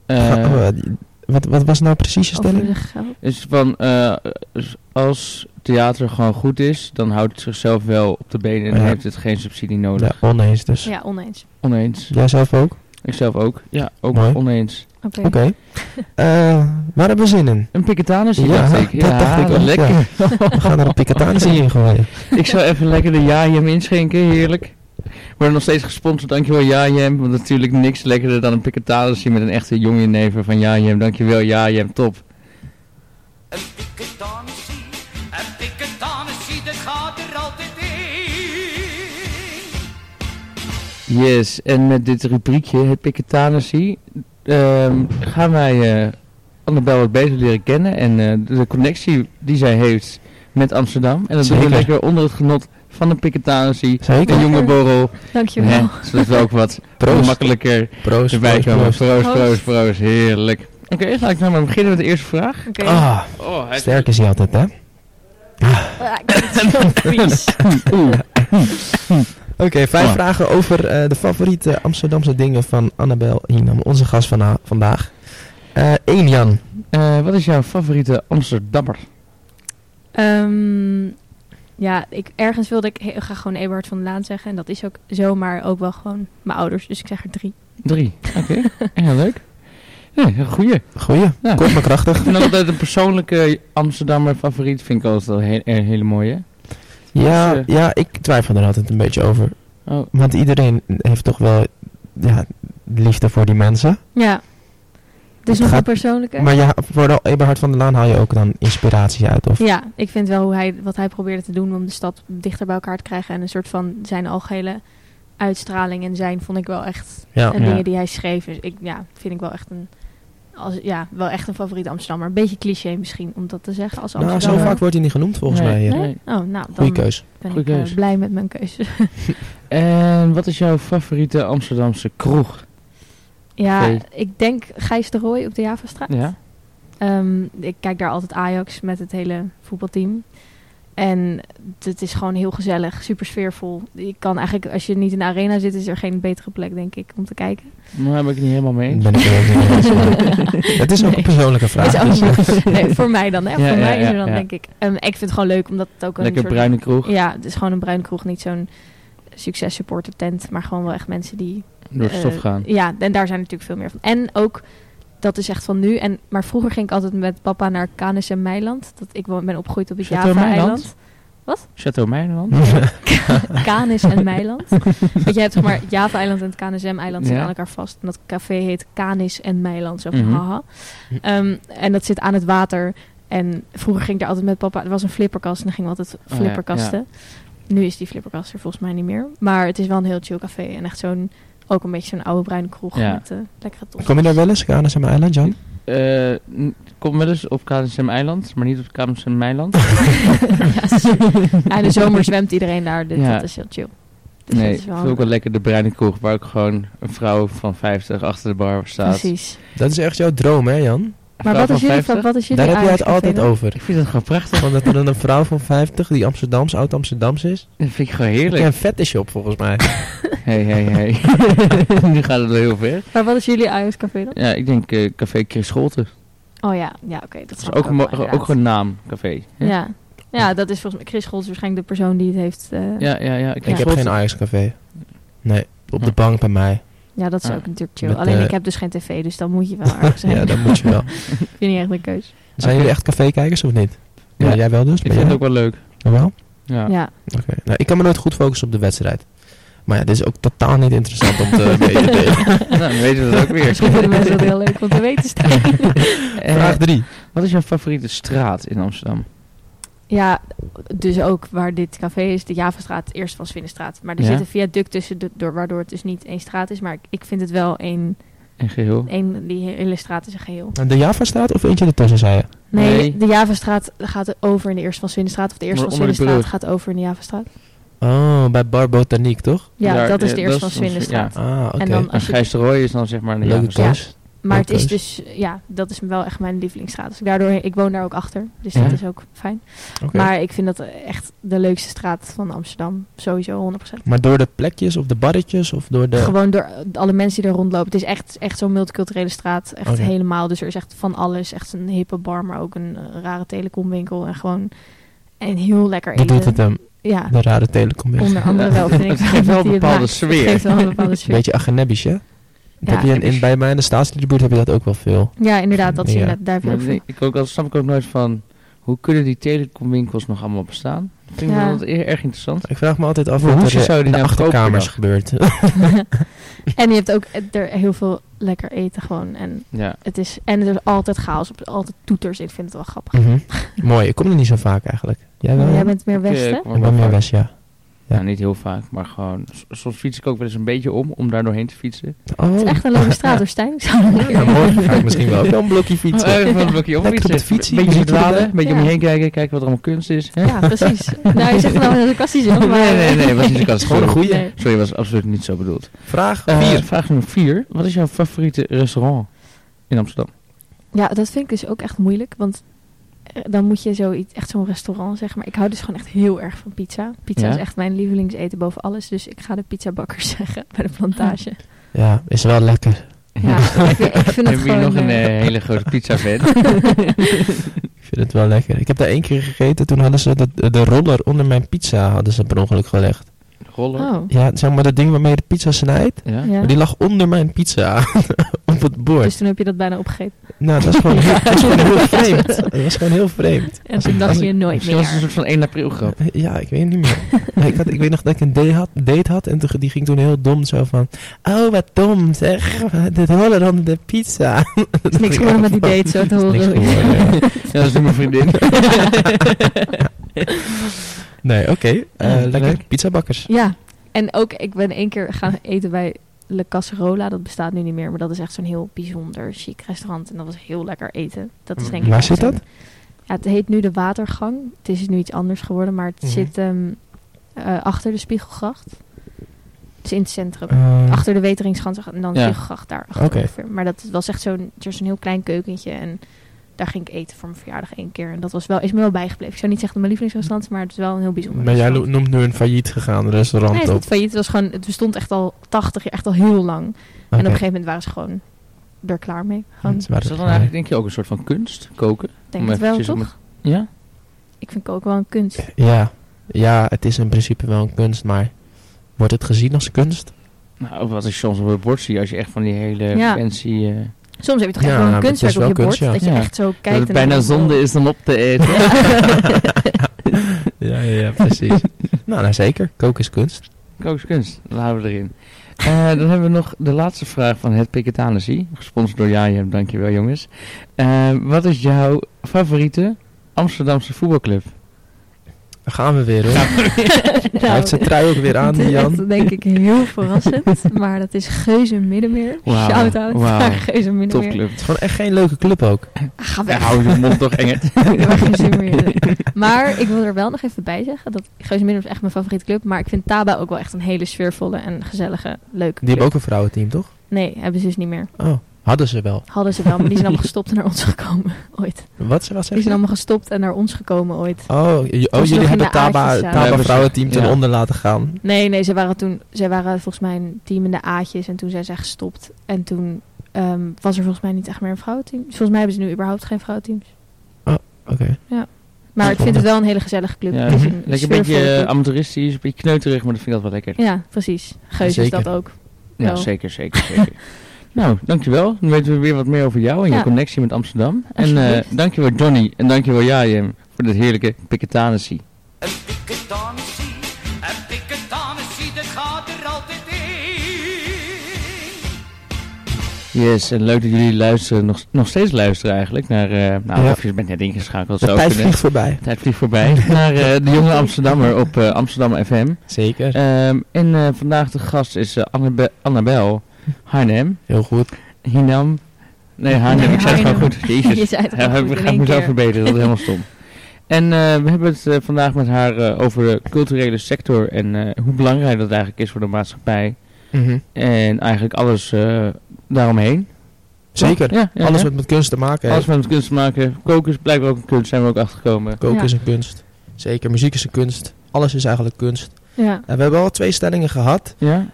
Die- wat, wat was nou precies je stelling? is van, eh, als theater gewoon goed is, dan houdt het zichzelf wel op de benen en Ja. heeft het geen subsidie nodig. Ja, oneens dus. Ja, oneens. Oneens. Jij zelf ook? Ik zelf ook. Ja, ook Mooi. oneens. Oké. Eh, waar hebben we zin in? Een Piketanis, Ja, dacht ik. dat Ja, dacht ik ook, lekker. We gaan er een piketanissie in gooien. ik zou even lekker de Jajem inschenken, heerlijk. Worden nog steeds gesponsord, dankjewel Jajem. Want natuurlijk niks lekkerder dan een Piketanissie met een echte jonge neven van Jajem. Dankjewel Jajem, top. Een een dat gaat er altijd in. Yes, en met dit rubriekje, het Piketanissie, ehm, gaan wij eh Annabel wat beter leren kennen. En eh, de, connectie die zij heeft met Amsterdam. En dat doen we lekker onder het genot van een Piketanissie. Zeker. Een jonge borrel. Dankjewel. Hè, zodat we ook wat Proost. makkelijker Proost, erbij proost, komen. proost. Proost, proost, Proost. proost. Heerlijk. Oké, ga ik nou maar beginnen met de eerste vraag. Oké. Ah, Oh, sterk is hij altijd, hè? Ah, ik ben zo vies. Oké, vijf Oh. vragen over eh, de favoriete Amsterdamse dingen van Annabel Hinam, onze gast van vandaag. Eén Jan. Eh, wat is jouw favoriete Amsterdammer? Ehm, ja, ik, ergens wilde ik heel graag gewoon Eberhard van der Laan zeggen. En dat is ook zo, maar ook wel gewoon mijn ouders. Dus ik zeg er drie. Drie. Oké, ja, leuk. Ja, een goeie. Goeie, Ja. kort maar krachtig. Vind altijd een persoonlijke Amsterdammer favoriet. Vind ik altijd wel he- een hele mooie. Ja, Dus, eh, ja, ik twijfel er altijd een beetje over. Oh, Want iedereen heeft toch wel ja, liefde voor die mensen. Ja. Dus Het nog een persoonlijke? Maar ja, voor Eberhard van der Laan haal je ook dan inspiratie uit. Of? Ja, ik vind wel hoe hij, wat hij probeerde te doen om de stad dichter bij elkaar te krijgen. En een soort van zijn algehele uitstraling en zijn vond ik wel echt. Ja. En Ja. dingen die hij schreef. Dus ik, ja, vind ik wel echt een. Als, ja, wel echt een favoriete Amsterdammer. Een beetje cliché misschien om dat te zeggen als Nou, zo Amsterdammer. vaak wordt hij niet genoemd volgens Nee. mij hier. Nee. Nee? Oh, nou, dan Goeie keus. ben Goeie ik eh, keus. blij met mijn keuze. En wat is jouw favoriete Amsterdamse kroeg? Ja, ik denk Gijs de Rooij op de Javastraat. Ja? Ehm, ik kijk daar altijd Ajax met het hele voetbalteam. En het is gewoon heel gezellig, super sfeervol. Je kan eigenlijk, als je niet in de arena zit, is er geen betere plek, denk ik, om te kijken. Daar ben ik het niet helemaal mee eens. Ben ik er ook niet mee eens, maar Het is ook Nee. een persoonlijke vraag. Is ook dus- niet- nee, voor mij dan, hè? Ja, voor ja, mij is er dan, ja. denk ik. Ehm, ik vind het gewoon leuk, omdat het ook een Lekker soort... bruine kroeg. Ja, het is gewoon een bruine kroeg, niet zo'n succes supporter tent, maar gewoon wel echt mensen die Door het stof eh, gaan. Ja, en daar zijn natuurlijk veel meer van. En ook, dat is echt van nu. En, maar vroeger ging ik altijd met papa naar Canis en Meiland. Dat, ik ben opgegroeid op het Java-eiland. Chateau Meijerland. Canis en Meiland. Want je hebt zeg maar Java-eiland en het KNSM-eiland zitten Ja. aan elkaar vast. En dat café heet Canis en Meiland. Zo van Mhm. haha. Ehm, en dat zit aan het water. En vroeger ging ik daar altijd met papa. Er was een flipperkast en dan gingen we altijd ja, flipperkasten. Nu is die flipperkast er volgens mij niet meer. Maar het is wel een heel chill café. En echt zo'n, ook een beetje zo'n oude bruine kroeg Ja. met eh, lekkere tost. Kom je daar wel eens, mijn eiland, Jan? Eh, n- kom wel eens op KNSM Eiland, maar niet op KNSM Meiland. ja, in de zomer zwemt iedereen daar, dus Ja. dat is heel chill. Dus nee, dat ik is wel vind ook wel lekker de bruine kroeg, waar ook gewoon een vrouw van 50 achter de bar staat. Precies. Dat is echt jouw droom, hè Jan? Maar wat is, jullie, 50? wat is jullie Daar heb je het altijd over. Ik vind het gewoon prachtig. Van dat er dan een vrouw van 50 die Amsterdams, oud-Amsterdams is. Dat vind ik gewoon Ik heerlijk. ken een fetish op volgens mij. Hey, hey, hey. nu gaat het wel heel ver. Maar wat is jullie Ajax-café dan? Ja, ik denk eh, Café Chris Scholten. Oh ja, ja oké. dat Dat is ook, een, ook een naamcafé. hè? Ja. ja, dat is volgens mij... Chris Scholz is waarschijnlijk de persoon die het heeft... eh, ja. ja, ja. ja. Ik heb Scholten- geen Ajax-café. Nee, op de bank bij mij. Dat is Ah. ook natuurlijk chill. Met, Alleen eh, ik heb dus geen tv, dus dan moet je wel aardig zijn. Ja, dat moet je wel. Ik vind niet echt een keus. Zijn jullie echt café-kijkers of niet? Ja, Ja. jij wel dus? Ik vind jij? het ook wel leuk. Oh, wel? Ja. Ja. Oké. Nou, ik kan me nooit goed focussen op de wedstrijd. Maar ja, dit is ook totaal niet interessant om te weten. nou, dan weten we dat ook weer. Misschien vinden mensen dat heel leuk om te weten, Stijn. Eh, Vraag 3. wat is jouw favoriete straat in Amsterdam? Ja, dus ook waar dit café is, de Javastraat, eerst van Swinnenstraat. Maar er Ja. zit een viaduct tussen, de, door, waardoor het dus niet één straat is. Maar ik, ik vind het wel één, In geheel? één, die hele straat is een geheel. De Java-straat of eentje ertussen, zei je? Nee, Nee. de Javastraat gaat over in de eerste van Swinnenstraat. Of de eerste Maar van de brug. gaat over in de Javastraat. Oh, bij Bar Botaniek, toch? Ja, Daar- dat is ja, de is van ons- Swinnenstraat. Ah, oké. En dan En als je, Gijs de Rooij is dan zeg maar de Leuke Javastraat. Maar het is dus, ja, dat is wel echt mijn lievelingsstraat. Dus ik daardoor, ik woon daar ook achter. Dus Ja. dat is ook fijn. Maar ik vind dat echt de leukste straat van Amsterdam. Sowieso 100%. Maar door de plekjes of de barretjes of door de... Gewoon door alle mensen die er rondlopen. Het is echt, echt zo'n multiculturele straat. Echt helemaal. Dus er is echt van alles. Echt een hippe bar, maar ook een eh, rare telecomwinkel. En gewoon en heel lekker Dat eten. doet het hem, Ja, de rare telecom. onder andere wel. Vind ik Het geeft wel een bepaalde sfeer. Het geeft wel een bepaalde Een sfeer. beetje agenebisch, hè? Heb je in, bij mij in de staatsliedenbuurt heb je dat ook wel veel. Ja, inderdaad. Dat zie je Ja. Daar heb je ook veel. ik ook, al snap ik ook nooit van, hoe kunnen die telecomwinkels nog allemaal bestaan? Dat vind ik Ja. wel erg erg interessant. Ik vraag me altijd af wat hoesjes er zou die in de nou achterkamers gebeurt. en je hebt ook er heel veel lekker eten gewoon. En Ja. het is, en er is altijd chaos. Op, altijd toeters. Ik vind het wel grappig. Mhm. Mooi, ik kom er niet zo vaak eigenlijk. Jij wel? Jij bent meer eh, Westen. Ik ben meer. West, ja. Ja, niet heel vaak, maar gewoon, soms fiets ik ook wel eens een beetje om, om daar doorheen te fietsen. Oh, Het is echt een leuke straat door Stijn. Ja, morgen ga ik misschien wel wel een blokje fietsen. Oh, even een blokje het fietsen, Beetje verdwalen, een beetje Ja. om je heen kijken, kijken wat er allemaal kunst is. hè? Ja, precies. nou, je zegt wel een sarcastisch, joh. Maar... Nee, nee, nee, was niet Het is gewoon een goeie. Nee. Sorry, was absoluut niet zo bedoeld. Vraag Eh, 4. vraag nummer 4. Wat is jouw favoriete restaurant in Amsterdam? Ja, dat vind ik dus ook echt moeilijk. Want eh, dan moet je zoiets, echt zo'n restaurant zeggen. Maar ik hou dus gewoon echt heel erg van pizza. Pizza Ja? is echt mijn lievelingseten boven alles. Dus ik ga de pizzabakker zeggen bij de plantage. Ja, is wel lekker. Ja, ik, vind- ik vind het Heb je nog een eh, eh, hele grote pizza fan? Ik vind het wel lekker. Ik heb daar één keer gegeten, toen hadden ze de, de roller onder mijn pizza hadden ze per ongeluk gelegd. Roller? oh, Ja, zeg maar dat ding waarmee je de pizza snijdt. Ja? ja. Maar die lag onder mijn pizza. Op het bord. Dus toen heb je dat bijna opgegeten. Nou, dat is gewoon, heel, dat is gewoon heel vreemd. Dat was gewoon heel vreemd. En toen dacht je nooit Misschien was het een meer. soort van 1 april grap. Ja, ik weet niet meer. Nee, ik, had, ik weet nog dat ik een date had, date had en toen, die ging toen heel dom zo van... Oh, wat dom zeg. Dit horen dan de pizza. Is niks geworden met die date, zo te horen. ja. Ja, dat is nu mijn vriendin. Nee, oké. eh, Ja, lekker. Pizzabakkers. Ja, en ook, ik ben één keer gaan eten bij Le Casserola. Dat bestaat nu niet meer, maar dat is echt zo'n heel bijzonder chic restaurant. En dat was heel lekker eten. Dat is denk ik Waar zit dat? Ja, het heet nu de Watergang. Het is nu iets anders geworden, maar het Mhm. zit ehm, eh, achter de Spiegelgracht. Dus in het centrum. Eh, achter de Weteringsschans en dan de Ja. Spiegelgracht daar achter. Maar dat was echt zo'n er is een heel klein keukentje en daar ging ik eten voor mijn verjaardag één keer. En dat was wel, is me wel bijgebleven. Ik zou niet zeggen dat mijn lievelingsrestaurant is, maar het is wel een heel bijzonder maar jij noemt nu een failliet gegaan restaurant Nee, het is failliet. Was gewoon, het bestond echt al 80 jaar, echt al heel lang. En op een gegeven moment waren ze gewoon er klaar mee. Gewoon, Is dat dan eigenlijk denk je ook een soort van kunst? Koken? denk het wel, toch? Ja? Ik vind koken wel een kunst. Ja. ja, het is in principe wel een kunst, maar wordt het gezien als kunst? Nou, wat ik soms op het bord zie als je echt van die hele Ja. fancy... eh, Soms heb je toch Ja, echt wel een het is kunstwerk op je bord. kunst, ja. Dat je Ja. echt zo dat kijkt. het en bijna zonde is dan op te eten. Ja, ja, ja precies. nou, nou, zeker. Koken is kunst. Kookkunst, dat houden we erin. Eh, dan hebben we nog de laatste vraag van het Piketanessie. Gesponsord door Jajem, dankjewel jongens. Eh, wat is jouw favoriete Amsterdamse voetbalclub? Daar gaan we weer hoor. Hij Nou, heeft zijn trui ook weer aan, Jan. echt, denk ik heel verrassend. maar dat is Geuze Middenmeer. Wauw, Shout-out naar Geuze Middenmeer. Topclub. Het is gewoon echt geen leuke club ook. Ah, ga Ja, weg. hou je mond toch enger. Ik heb geen zin meer. Maar ik wil er wel nog even bij zeggen dat Geuze Middenmeer is echt mijn favoriete club. Maar ik vind Taba ook wel echt een hele sfeervolle en gezellige, leuke Die hebben club. ook een vrouwenteam, toch? Nee, hebben ze dus niet meer. Oh, hadden ze wel. Hadden ze wel, maar die zijn allemaal gestopt en naar ons gekomen ooit. Wat, wat Die zeg zijn allemaal gestopt en naar ons gekomen ooit. Oh, oh ze jullie in hebben de Taba. Taba Ja, vrouwenteam ten ja. onder laten gaan. Nee, nee, ze waren toen, zij waren volgens mij een team in de A'tjes en toen zijn zij gestopt. En toen ehm, was er volgens mij niet echt meer een vrouwenteam. Volgens mij hebben ze nu überhaupt geen vrouwenteams. Oké. Maar ik vind het wel een hele gezellige club. Ja, Het is een Lekker een beetje club. eh, amateuristisch, een beetje kneuterig, maar dat vind ik altijd wel lekker. Ja, precies. Geus is dat ook. Ja, wel. zeker, zeker, zeker. nou, dankjewel. Dan weten we weer wat meer over jou en je connectie met Amsterdam. En eh Alsjeblieft. dankjewel Johnny en dankjewel Jajem voor dit heerlijke Piketanessie. Een piketanessie, een piketanessie, dat gaat er altijd in. Yes, en leuk dat jullie luisteren, nog, nog steeds luisteren eigenlijk, naar, eh, nou, Ja. of je bent net ingeschakeld, De tijd vliegt voorbij. De tijd vliegt voorbij. naar eh, de jonge Amsterdammer op eh, Amsterdam FM. Zeker. Ehm, en eh, vandaag de gast is Annabe- Annabel Harnem. Heel goed. Hinam. Nee, Harnem, ik zei het gewoon goed. Jezus. Je zei het Ja, goed mezelf verbeteren, dat is helemaal stom. En eh, we hebben het eh, vandaag met haar eh, over de culturele sector en eh, hoe belangrijk dat eigenlijk is voor de maatschappij. Mhm. En eigenlijk alles eh, daaromheen. Zeker. Ja, ja, Alles ja. wat met kunst te maken Alles heeft. met kunst te maken. Koken is blijkbaar ook een kunst, zijn we ook achtergekomen. Koken Ja. is een kunst. Zeker. Muziek is een kunst. Alles is eigenlijk kunst. Ja. En we hebben al twee stellingen gehad. Ja.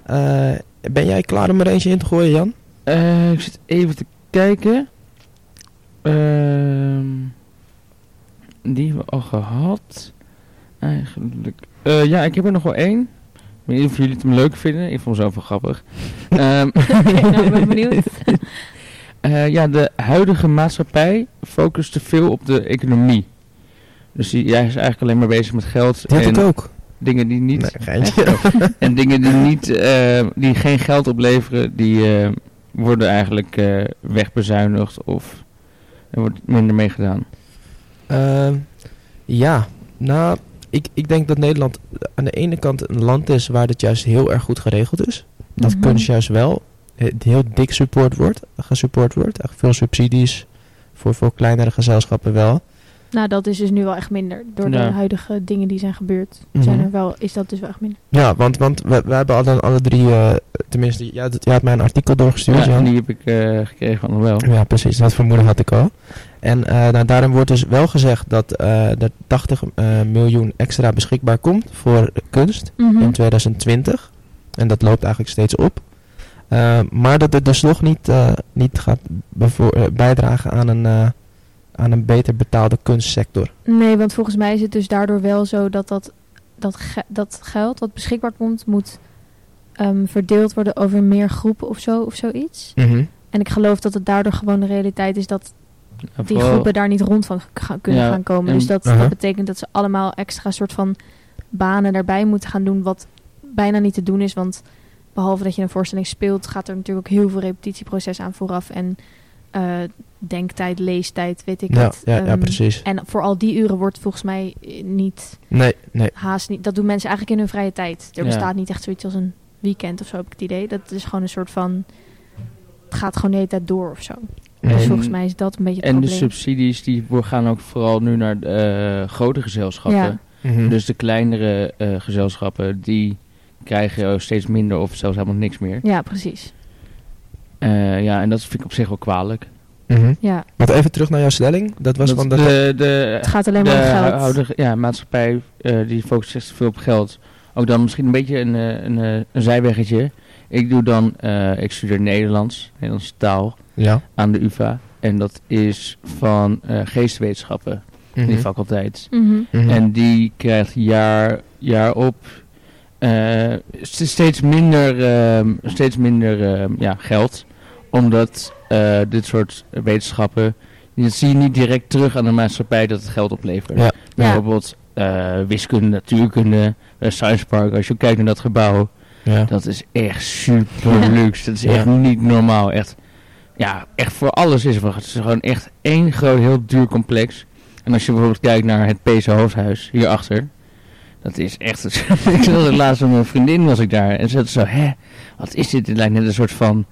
Ben jij klaar om er eentje in te gooien, Jan? Eh, ik zit even te kijken. Ehm, die hebben we al gehad. Eigenlijk. Eh, ja, ik heb er nog wel één. Ik weet niet of jullie het hem leuk vinden. Ik vond het zo wel grappig. Ehm, nou, ik ben benieuwd. eh, ja, de huidige maatschappij focust te veel op de economie. Dus die, jij is eigenlijk alleen maar bezig met geld. Had en ik ook. Dingen die niet... Nee. En dingen die, niet, eh, die geen geld opleveren, die eh, worden eigenlijk eh, wegbezuinigd of er wordt minder mee gedaan. Ehm, ja, nou, ik, ik denk dat Nederland aan de ene kant een land is waar het juist heel erg goed geregeld is. Dat Mhm. kunst juist wel he- heel dik support wordt, gesupport wordt. Echt veel subsidies voor, voor kleinere gezelschappen wel. Nou, dat is dus nu wel echt minder. Door de huidige dingen die zijn gebeurd, Mhm. zijn er wel, is dat dus wel echt minder. Ja, want, want we, we hebben alle, alle drie, eh, tenminste, jij, had- jij had mij een artikel doorgestuurd, Ja, Jan. en die heb ik eh, gekregen van hem wel. Ja, precies. Dat vermoeden had ik al. En eh, nou, daarin wordt dus wel gezegd dat eh, er 80 eh, miljoen extra beschikbaar komt voor kunst Mhm. in 2020. En dat loopt eigenlijk steeds op. Eh, maar dat het dus nog niet, eh, niet gaat bijdragen aan een, eh, aan een beter betaalde kunstsector. Nee, want volgens mij is het dus daardoor wel zo dat dat, dat, ge- dat geld wat beschikbaar komt, moet ehm, verdeeld worden over meer groepen of zo, of zoiets. En ik geloof dat het daardoor gewoon de realiteit is dat die groepen daar niet rond van kunnen Ja, gaan komen. en- Dus dat, dat betekent dat ze allemaal extra soort van banen daarbij moeten gaan doen, wat bijna niet te doen is. Want behalve dat je een voorstelling speelt, gaat er natuurlijk ook heel veel repetitieproces aan vooraf. En eh, denktijd, leestijd, weet ik Ja, het. ja, ja, Ehm, precies. En voor al die uren wordt volgens mij niet Nee, nee. haast niet. Dat doen mensen eigenlijk in hun vrije tijd. Er Ja. bestaat niet echt zoiets als een weekend of zo, heb ik het idee. Dat is gewoon een soort van. Het gaat gewoon de hele tijd door of zo. Dus En- volgens mij is dat een beetje het En de subsidies die gaan ook vooral nu naar de, eh, grote gezelschappen. Ja. Mhm. Dus de kleinere eh, gezelschappen die krijgen steeds minder of zelfs helemaal niks meer. Ja, precies. Eh, ja, en dat vind ik op zich wel kwalijk. Mhm. Ja, Maar even terug naar jouw stelling. Dat was Dat van de, de, het gaat alleen maar om geld. huidige ja, maatschappij eh, die focust zich te veel op geld. Ook dan misschien een beetje een, eh, een, eh, een zijweggetje. Ik doe dan, eh, ik studeer Nederlands, Nederlandse taal ja. aan de UvA. En dat is van eh geestwetenschappen, Mhm. die faculteit. Mhm. Mhm. En die krijgt jaar, jaar op eh, st- steeds minder, ehm, steeds minder ehm, ja, geld. Omdat eh, dit soort wetenschappen, dat zie je niet direct terug aan de maatschappij dat het geld oplevert. Ja. Bijvoorbeeld eh, wiskunde, natuurkunde, eh, Science Park. Als je kijkt naar dat gebouw, ja. dat is echt super luxe. Dat is Ja. echt niet normaal. Echt, ja, echt voor alles is het. Het is gewoon echt één groot, heel duur complex. En als je bijvoorbeeld kijkt naar het Peese hoofdhuis hierachter. Dat is echt... ik was het laatst met mijn vriendin was ik daar. En ze had zo, hè, wat is dit? Het lijkt net een soort van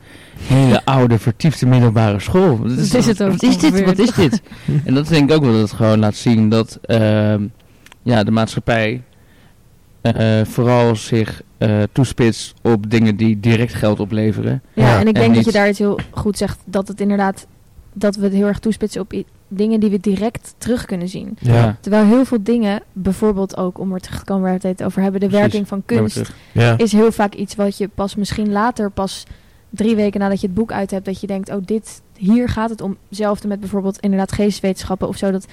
hele oude, vertiefde middelbare school. Dat is het ook Wat is dit? Wat is dit? en dat denk ik ook wel dat het gewoon laat zien dat ehm, ja, de maatschappij eh, vooral zich eh, toespitst op dingen die direct geld opleveren. Ja, en ik en denk dat je daar iets heel goed zegt. Dat het inderdaad, dat we het heel erg toespitsen op dingen die we direct terug kunnen zien. Ja. Terwijl heel veel dingen, bijvoorbeeld ook, om er terug te komen waar we het over hebben, de Precies. werking van kunst. Ja. is heel vaak iets wat je pas misschien later, pas drie weken nadat je het boek uit hebt, dat je denkt, oh dit, hier gaat het om. Hetzelfde met bijvoorbeeld inderdaad geesteswetenschappen of zo, dat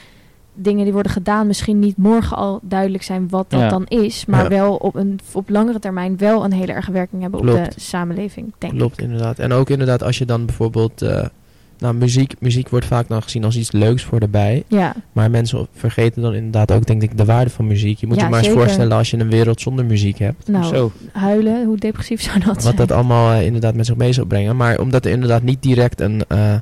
dingen die worden gedaan misschien niet morgen al duidelijk zijn wat dat Ja. dan is, maar Ja. wel op, een, op langere termijn wel een hele erge werking hebben op Klopt. de samenleving, denk ik. Klopt, inderdaad. En ook inderdaad als je dan bijvoorbeeld... eh, nou, muziek, muziek wordt vaak dan gezien als iets leuks voor erbij. Ja, Maar mensen vergeten dan inderdaad ook, denk ik, de waarde van muziek. Je moet Ja, je maar eens voorstellen als je een wereld zonder muziek hebt. nou, Zo. huilen, hoe depressief zou dat zijn? Wat dat allemaal eh, inderdaad met zich mee zou brengen. Maar omdat er inderdaad niet direct een, eh,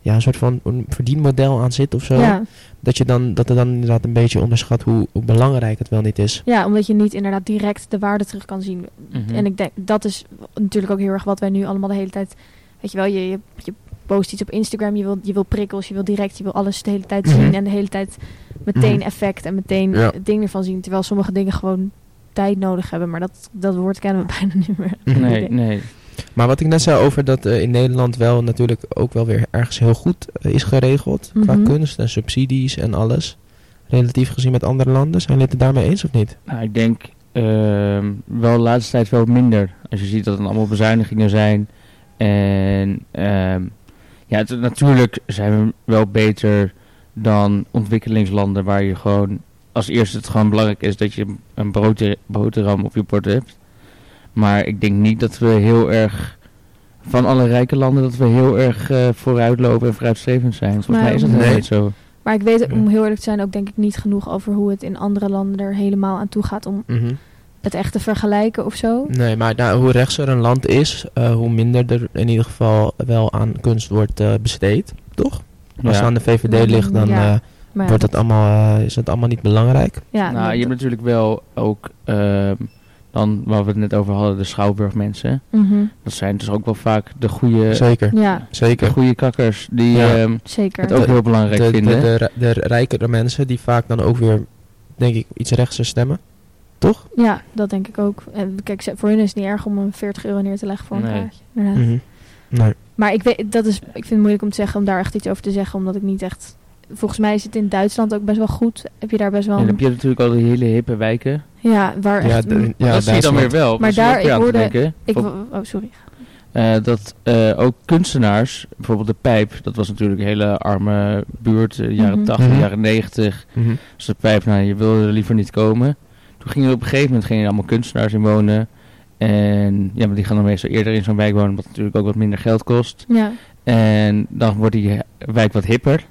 ja, een soort van een verdienmodel aan zit of zo. ja. Dat, je dan, dat er dan inderdaad een beetje onderschat hoe, hoe belangrijk het wel niet is. ja, omdat je niet inderdaad direct de waarde terug kan zien. Mhm. En ik denk, dat is natuurlijk ook heel erg wat wij nu allemaal de hele tijd... Weet je wel, je, je, je post iets op Instagram, je wil, je wil prikkels, je wil direct, je wil alles de hele tijd Mhm. zien. En de hele tijd meteen Mhm. effect en meteen Ja. het ding ervan zien. Terwijl sommige dingen gewoon tijd nodig hebben. Maar dat, dat woord kennen we bijna niet meer. Nee, nee. Maar wat ik net zei over dat eh, in Nederland wel natuurlijk ook wel weer ergens heel goed eh, is geregeld. Qua Mhm. kunst en subsidies en alles. Relatief gezien met andere landen. Zijn jullie het er daarmee eens of niet? Nou, ik denk ehm, wel de laatste tijd wel minder. Als je ziet dat er allemaal bezuinigingen zijn. En ehm, ja, het, natuurlijk zijn we wel beter dan ontwikkelingslanden waar je gewoon als eerste het gewoon belangrijk is dat je een brood, boterham op je bord hebt. Maar ik denk niet dat we heel erg van alle rijke landen dat we heel erg eh, vooruitlopen en vooruitstrevend zijn. Volgens Maar- mij is dat Nee. niet zo. Maar ik weet, om heel eerlijk te zijn, ook denk ik niet genoeg over hoe het in andere landen er helemaal aan toe gaat om Mhm. Het echt te vergelijken of zo. Nee, maar nou, hoe rechtser een land is, eh, hoe minder er in ieder geval wel aan kunst wordt eh, besteed. Toch? Als het aan de VVD ligt, dan ja. eh, wordt het allemaal, eh, is het allemaal niet belangrijk. ja, nou, dat- je hebt natuurlijk wel ook, ehm, dan waar we het net over hadden, de Schouwburgmensen. Mhm. Dat zijn dus ook wel vaak de goede, Zeker, Ja, de zeker. goede kakkers die Ja. ehm, zeker. het ook De- heel belangrijk De, de, vinden. de, de, de rijkere mensen die vaak dan ook weer, denk ik, iets rechtser stemmen. Toch? Ja, dat denk ik ook. En kijk, voor hun is het niet erg om een 40 euro neer te leggen voor een Nee. kaartje. Mhm. Nee. Maar ik, weet, dat is, ik vind het moeilijk om te zeggen om daar echt iets over te zeggen, omdat ik niet echt. Volgens mij is het in Duitsland ook best wel goed. Heb je daar best wel. en heb je natuurlijk al die hele hippe wijken. ja, waar Ja, echt. de- mm, ja, dat zie je dan weer wel. Maar is daar, ik aan te hoorde- denken. ik, oh, sorry. eh, dat eh, ook kunstenaars, bijvoorbeeld de Pijp, dat was natuurlijk een hele arme buurt, eh, jaren Mhm. 80, Mhm. jaren 90. Mhm. Dus de Pijp, nou, je wilde er liever niet komen. Toen gingen er op een gegeven moment gingen er allemaal kunstenaars in wonen. En ja, maar die gaan dan meestal eerder in zo'n wijk wonen, wat natuurlijk ook wat minder geld kost. Ja, En dan wordt die wijk wat hipper.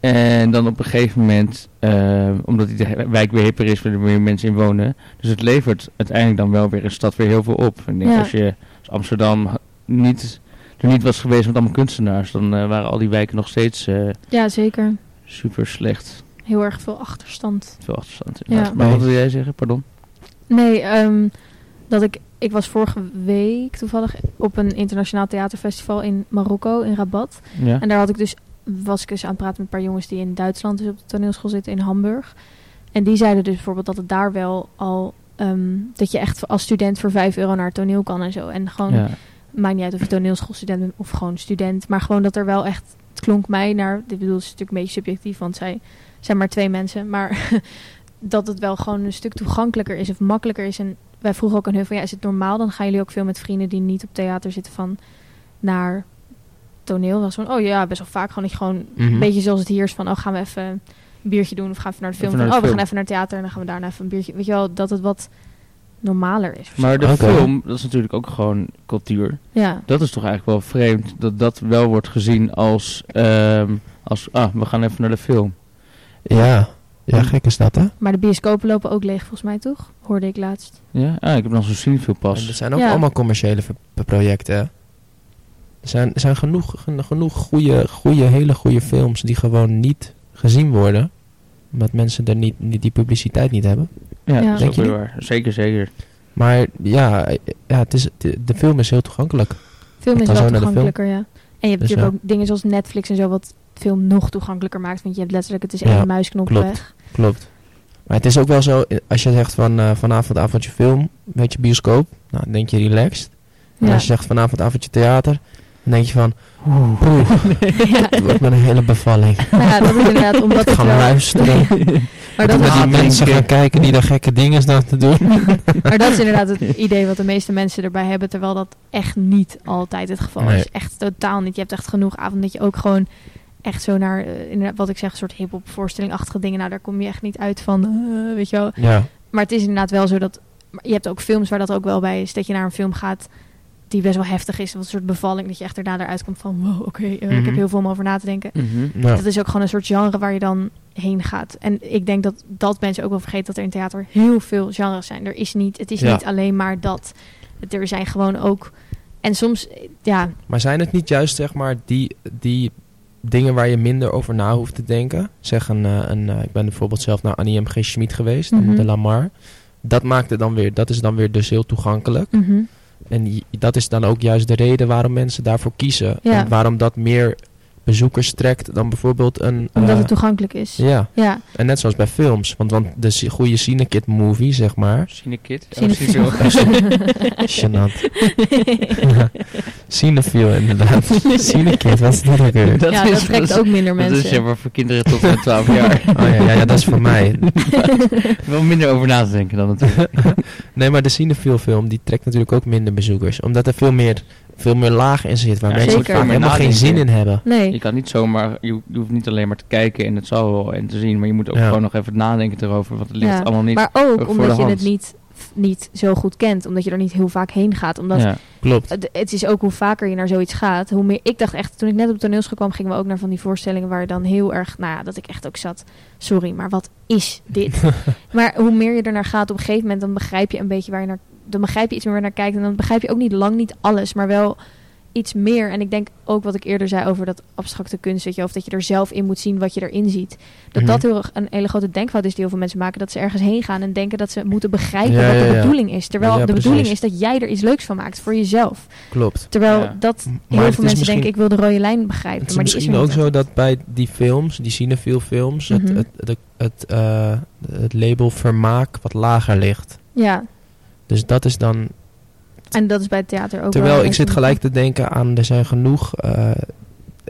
En dan op een gegeven moment, eh, omdat die wijk weer hipper is, willen er meer mensen in wonen. Dus het levert uiteindelijk dan wel weer een stad weer heel veel op. En ik denk Ja. als je als Amsterdam niet, er niet was geweest met allemaal kunstenaars, dan eh, waren al die wijken nog steeds eh, Ja, zeker. super slecht. Heel erg veel achterstand. Veel achterstand. Ja. Maar wat wil jij zeggen? Pardon? Nee, ehm, dat ik, ik was vorige week toevallig op een internationaal theaterfestival in Marokko, in Rabat. Ja. En daar had ik dus, was ik dus aan het praten met een paar jongens die in Duitsland dus op de toneelschool zitten in Hamburg. En die zeiden dus bijvoorbeeld dat het daar wel al, ehm, dat je echt als student voor 5 euro naar het toneel kan en zo. En gewoon, ja. maakt niet uit of je toneelschoolstudent bent of gewoon student. Maar gewoon dat er wel echt, het klonk mij naar, dit bedoel, het is natuurlijk een beetje subjectief, want zij zijn maar twee mensen. Maar dat het wel gewoon een stuk toegankelijker is of makkelijker is. En wij vroegen ook aan hun van, ja, is het normaal? Dan gaan jullie ook veel met vrienden die niet op theater zitten van naar toneel. Dat was van, oh ja, best wel vaak gewoon dat je gewoon Mhm. een beetje zoals het hier is van, oh, gaan we even een biertje doen of gaan we even naar de film? Naar de oh, we gaan even naar het theater en dan gaan we daarna even een biertje. Weet je wel, dat het wat normaler is. Maar de film, dat is natuurlijk ook gewoon cultuur. ja, Dat is toch eigenlijk wel vreemd dat dat wel wordt gezien als, ehm, als ah, we gaan even naar de film. Ja. ja, gek is dat, hè? maar de bioscopen lopen ook leeg volgens mij, toch? Hoorde ik laatst. Ja, ah, ik heb nog zo'n cinefilm En er pas. zijn ook Ja. allemaal commerciële projecten. hè? Er zijn, er zijn genoeg, gen- genoeg goede, goede, hele goede films die gewoon niet gezien worden. Omdat mensen er niet, niet die publiciteit niet hebben. Ja, Ja. dat is ook waar. Zeker, zeker. Maar ja, ja het is, de, film is heel toegankelijk. Film is wel toegankelijker, ja. En je hebt Dus natuurlijk ja. ook dingen zoals Netflix en zo, wat film nog toegankelijker maakt. Want je hebt letterlijk, het is Ja, één muisknop klopt. weg. Klopt. Maar het is ook wel zo, eh, als je zegt van eh, vanavond avondje film, weet je bioscoop, nou dan denk je relaxed. En Ja. als je zegt vanavond avondje theater, dan denk je van, Oeh. oeh, ja. het wordt met een hele bevalling. Nou ja, dat is inderdaad omdat Gaan wel... luisteren. Maar Dat dat, die mensen gaan kijken die daar gekke dingen staan te doen. maar dat is inderdaad het idee wat de meeste mensen erbij hebben. Terwijl dat echt niet altijd het geval Nee. is. Echt totaal niet. Je hebt echt genoeg avonden dat je ook gewoon echt zo naar, eh, inderdaad, wat ik zeg, een soort hip-hop voorstellingachtige dingen. Nou, daar kom je echt niet uit van, eh, weet je wel. Ja, Maar het is inderdaad wel zo dat. Je hebt ook films waar dat ook wel bij is. Dat je naar een film gaat die best wel heftig is. Wat een soort bevalling. Dat je echt daarna eruit komt van. Wow, oké, eh, ik Mhm. heb heel veel om over na te denken. Mhm. nou, Dat is ook gewoon een soort genre waar je dan heen gaat. En ik denk dat dat mensen ook wel vergeten dat er in theater heel veel genres zijn. Er is niet, het is Ja. niet alleen maar dat. Er zijn gewoon ook. En soms, ja, maar zijn het niet juist zeg maar die, die dingen waar je minder over na hoeft te denken? Zeg een, eh, een eh, ik ben bijvoorbeeld zelf naar Annie M. G. Schmid geweest, Mhm. de Lamar. Dat maakt het dan weer, dat is dan weer dus heel toegankelijk. mhm. En dat is dan ook juist de reden waarom mensen daarvoor kiezen. Ja. En waarom dat meer bezoekers trekt dan bijvoorbeeld een... omdat eh, het toegankelijk is. Ja, Ja, en net zoals bij films. Want, want de goede Cinekid movie, zeg maar. Cinekid? Cinefiel. Oh. Cinefiel, inderdaad. Cinekid, wat is dat ook weer? Dat ja, is- dat trekt is- ook minder Dat mensen. is ja, maar voor kinderen tot en met 12 jaar. Oh ja, ja, ja, dat is voor mij. Wel minder over na te denken dan natuurlijk. Nee, maar de Cinefiel film, die trekt natuurlijk ook minder bezoekers. Omdat er veel meer, veel meer laag in zit, waar Ja, mensen vaak helemaal geen zin in hebben. nee. Je kan niet zomaar, je, je hoeft niet alleen maar te kijken en het zal wel en te zien, maar je moet ook Ja. gewoon nog even nadenken erover, want het ligt Ja, allemaal niet. Maar ook omdat de je hand. het niet, niet zo goed kent. Omdat je er niet heel vaak heen gaat. Omdat ja. Klopt. het, het is ook hoe vaker je naar zoiets gaat. Hoe meer, ik dacht echt, toen ik net op toneelschool kwam, gingen we ook naar van die voorstellingen waar dan heel erg, nou ja, dat ik echt ook zat. Sorry, maar wat is dit? maar hoe meer je er naar gaat, op een gegeven moment, dan begrijp je een beetje waar je naar, dan begrijp je iets meer naar kijkt. En dan begrijp je ook niet lang niet alles, maar wel iets meer. En ik denk ook wat ik eerder zei over dat abstracte kunst, weet je, of dat je er zelf in moet zien wat je erin ziet. Dat Mhm. dat heel erg een hele grote denkfout is die heel veel mensen maken. Dat ze ergens heen gaan en denken dat ze moeten begrijpen Ja, wat de ja, ja. bedoeling is. Terwijl Ja, de precies. bedoeling is dat jij er iets leuks van maakt voor jezelf. Klopt. Terwijl Ja. dat Maar heel veel is mensen denken, ik wil de rode lijn begrijpen. Het is maar die is misschien er ook zo dat bij die films, die cinefiel films, Mhm. het, het, het, het, eh, het label vermaak wat lager ligt. Ja, Dus dat is dan... en dat is bij het theater ook Terwijl wel ik zit gelijk te denken aan, er zijn genoeg eh,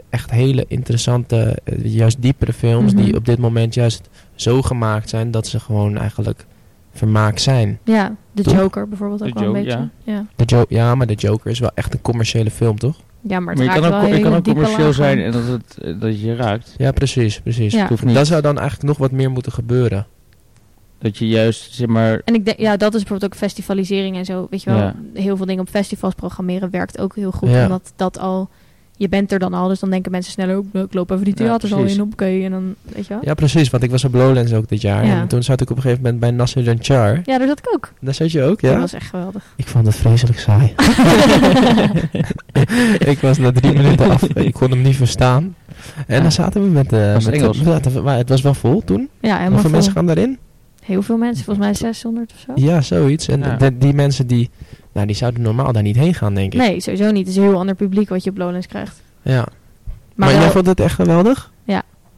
echt hele interessante, eh, juist diepere films Mhm. die op dit moment juist zo gemaakt zijn dat ze gewoon eigenlijk vermaak zijn. Ja, de Toch? Joker bijvoorbeeld ook De wel een beetje. Ja. Ja. De Jo- ja, maar de Joker is wel echt een commerciële film, toch? maar het Maar je kan wel ook, je kan ook commercieel lagen. zijn en dat het eh, dat je raakt. Ja, precies, precies. Ja. Niet Dat zou dan eigenlijk nog wat meer moeten gebeuren. Dat je juist, zeg maar, En ik denk, ja, dat is bijvoorbeeld ook festivalisering en zo. Weet je wel, Ja. heel veel dingen op festivals programmeren werkt ook heel goed. Ja. Omdat dat al je bent er dan al, dus dan denken mensen sneller ook, nou, ik loop even die Ja, theaters al precies. in, oké, en dan, weet je wel. Ja, precies. Want ik was op Lowlands ook dit jaar. Ja. En toen zat ik op een gegeven moment bij Nasser en Char. Ja, daar zat ik ook. Daar zat je ook, Dat ja? was echt geweldig. Ik vond het vreselijk saai. ik was na drie minuten af. Ik kon hem niet verstaan. En Ja. dan zaten we met... eh Was het met Engels? ja, het- maar het was wel vol toen. Ja, helemaal Hoeveel vol. mensen gaan daarin? Heel veel mensen, volgens mij 600 of zo. Ja, zoiets. En Ja. de- die mensen die... Nou, die zouden normaal daar niet heen gaan, denk ik. Nee, sowieso niet. Het is een heel ander publiek wat je op Lowlands krijgt. Ja. Maar, Maar, wel- jij vond het echt geweldig?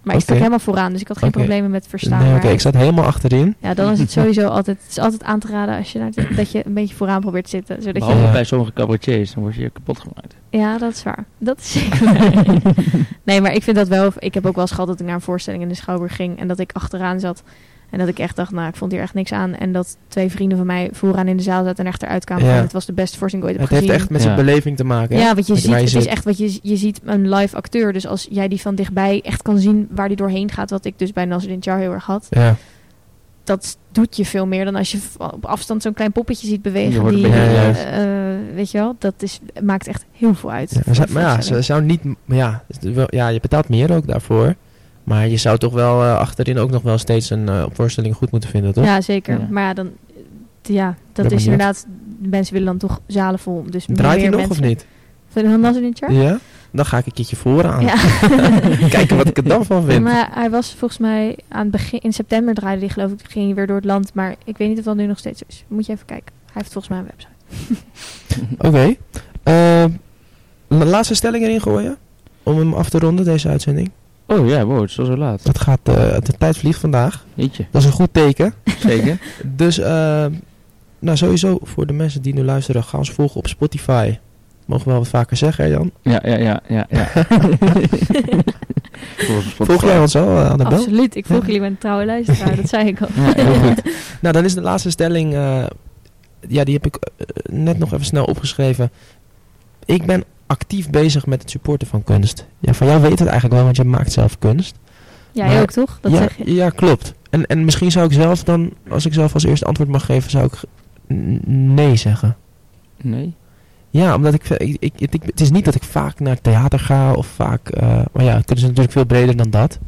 maar ik stond helemaal vooraan, dus ik had geen problemen met verstaan. nee, oké. Ik zat helemaal achterin. Ja, dan is het sowieso altijd, het is altijd aan te raden als je naar dat je een beetje vooraan probeert te zitten. Zodat je, Behalve Ja. bij sommige cabaretiers, dan word je kapot gemaakt. ja, dat is waar. Dat is zeker waar. Nee, maar ik vind dat wel... Ik heb ook wel eens gehad dat ik naar een voorstelling in de Schouwburg ging... en dat ik achteraan zat en dat ik echt dacht... nou, ik vond hier echt niks aan. En dat twee vrienden van mij vooraan in de zaal zaten en echt eruit kwamen. Ja. Het was de beste voorstelling Het ooit heb heeft gezien. echt met zijn Ja. beleving te maken. hè? Ja, want je Met ziet, het is echt wat je, je ziet een live acteur. Dus als jij die van dichtbij echt kan zien waar die doorheen gaat, wat ik dus bij Nasruddin Char heel erg had, Ja. dat doet je veel meer dan als je op afstand zo'n klein poppetje ziet bewegen. Die, eh, eh, weet je wel, dat is, maakt echt heel veel uit. Ja, maar ja, ze zou niet... maar Ja, het ja, je betaalt meer ook daarvoor. Maar je zou toch wel eh, achterin ook nog wel steeds een eh, voorstelling goed moeten vinden, toch? Ja, zeker. Ja. Maar ja, dan, ja, dat Ben is inderdaad, mensen willen dan toch zalen vol. Dus Draait hij nog mensen. of niet? Van Char? Ja? Dan ga ik een keertje vooraan. Ja. Kijken wat ik er dan van vind. Maar hij was volgens mij aan het begin, in september draaide hij geloof ik, ging hij weer door het land. Maar ik weet niet of dat nu nog steeds is. Moet je even kijken. Hij heeft volgens mij een website. Oké. Eh, la- laatste stelling erin gooien. Om hem af te ronden, deze uitzending. Oh ja, wow, het is al zo laat. Dat gaat, eh, de tijd vliegt vandaag. Jeetje, Dat is een goed teken. zeker. Dus, eh, nou sowieso voor de mensen die nu luisteren, ga ons volgen op Spotify. Mogen we wel wat vaker zeggen, hè, Jan? Ja, ja, ja, ja. ja. Volg jij ons al, eh, Annabel? Absoluut. Ik volg Ja. jullie met een trouwe luisteraar. dat zei ik al. Ja, heel goed. Nou, dan is de laatste stelling, eh, ja, die heb ik net nog even snel opgeschreven. Ik ben actief bezig met het supporten van kunst. Ja, van jou weet het eigenlijk wel, want je maakt zelf kunst. Jij Maar- ook toch? Dat ja, zeg je. ja, klopt. En, en misschien zou ik zelf dan, als ik zelf als eerste antwoord mag geven, zou ik nee zeggen. Nee. Ja, omdat ik, ik, ik, ik- het is niet dat ik vaak naar theater ga of vaak, eh, maar ja, kunst is natuurlijk veel breder dan dat.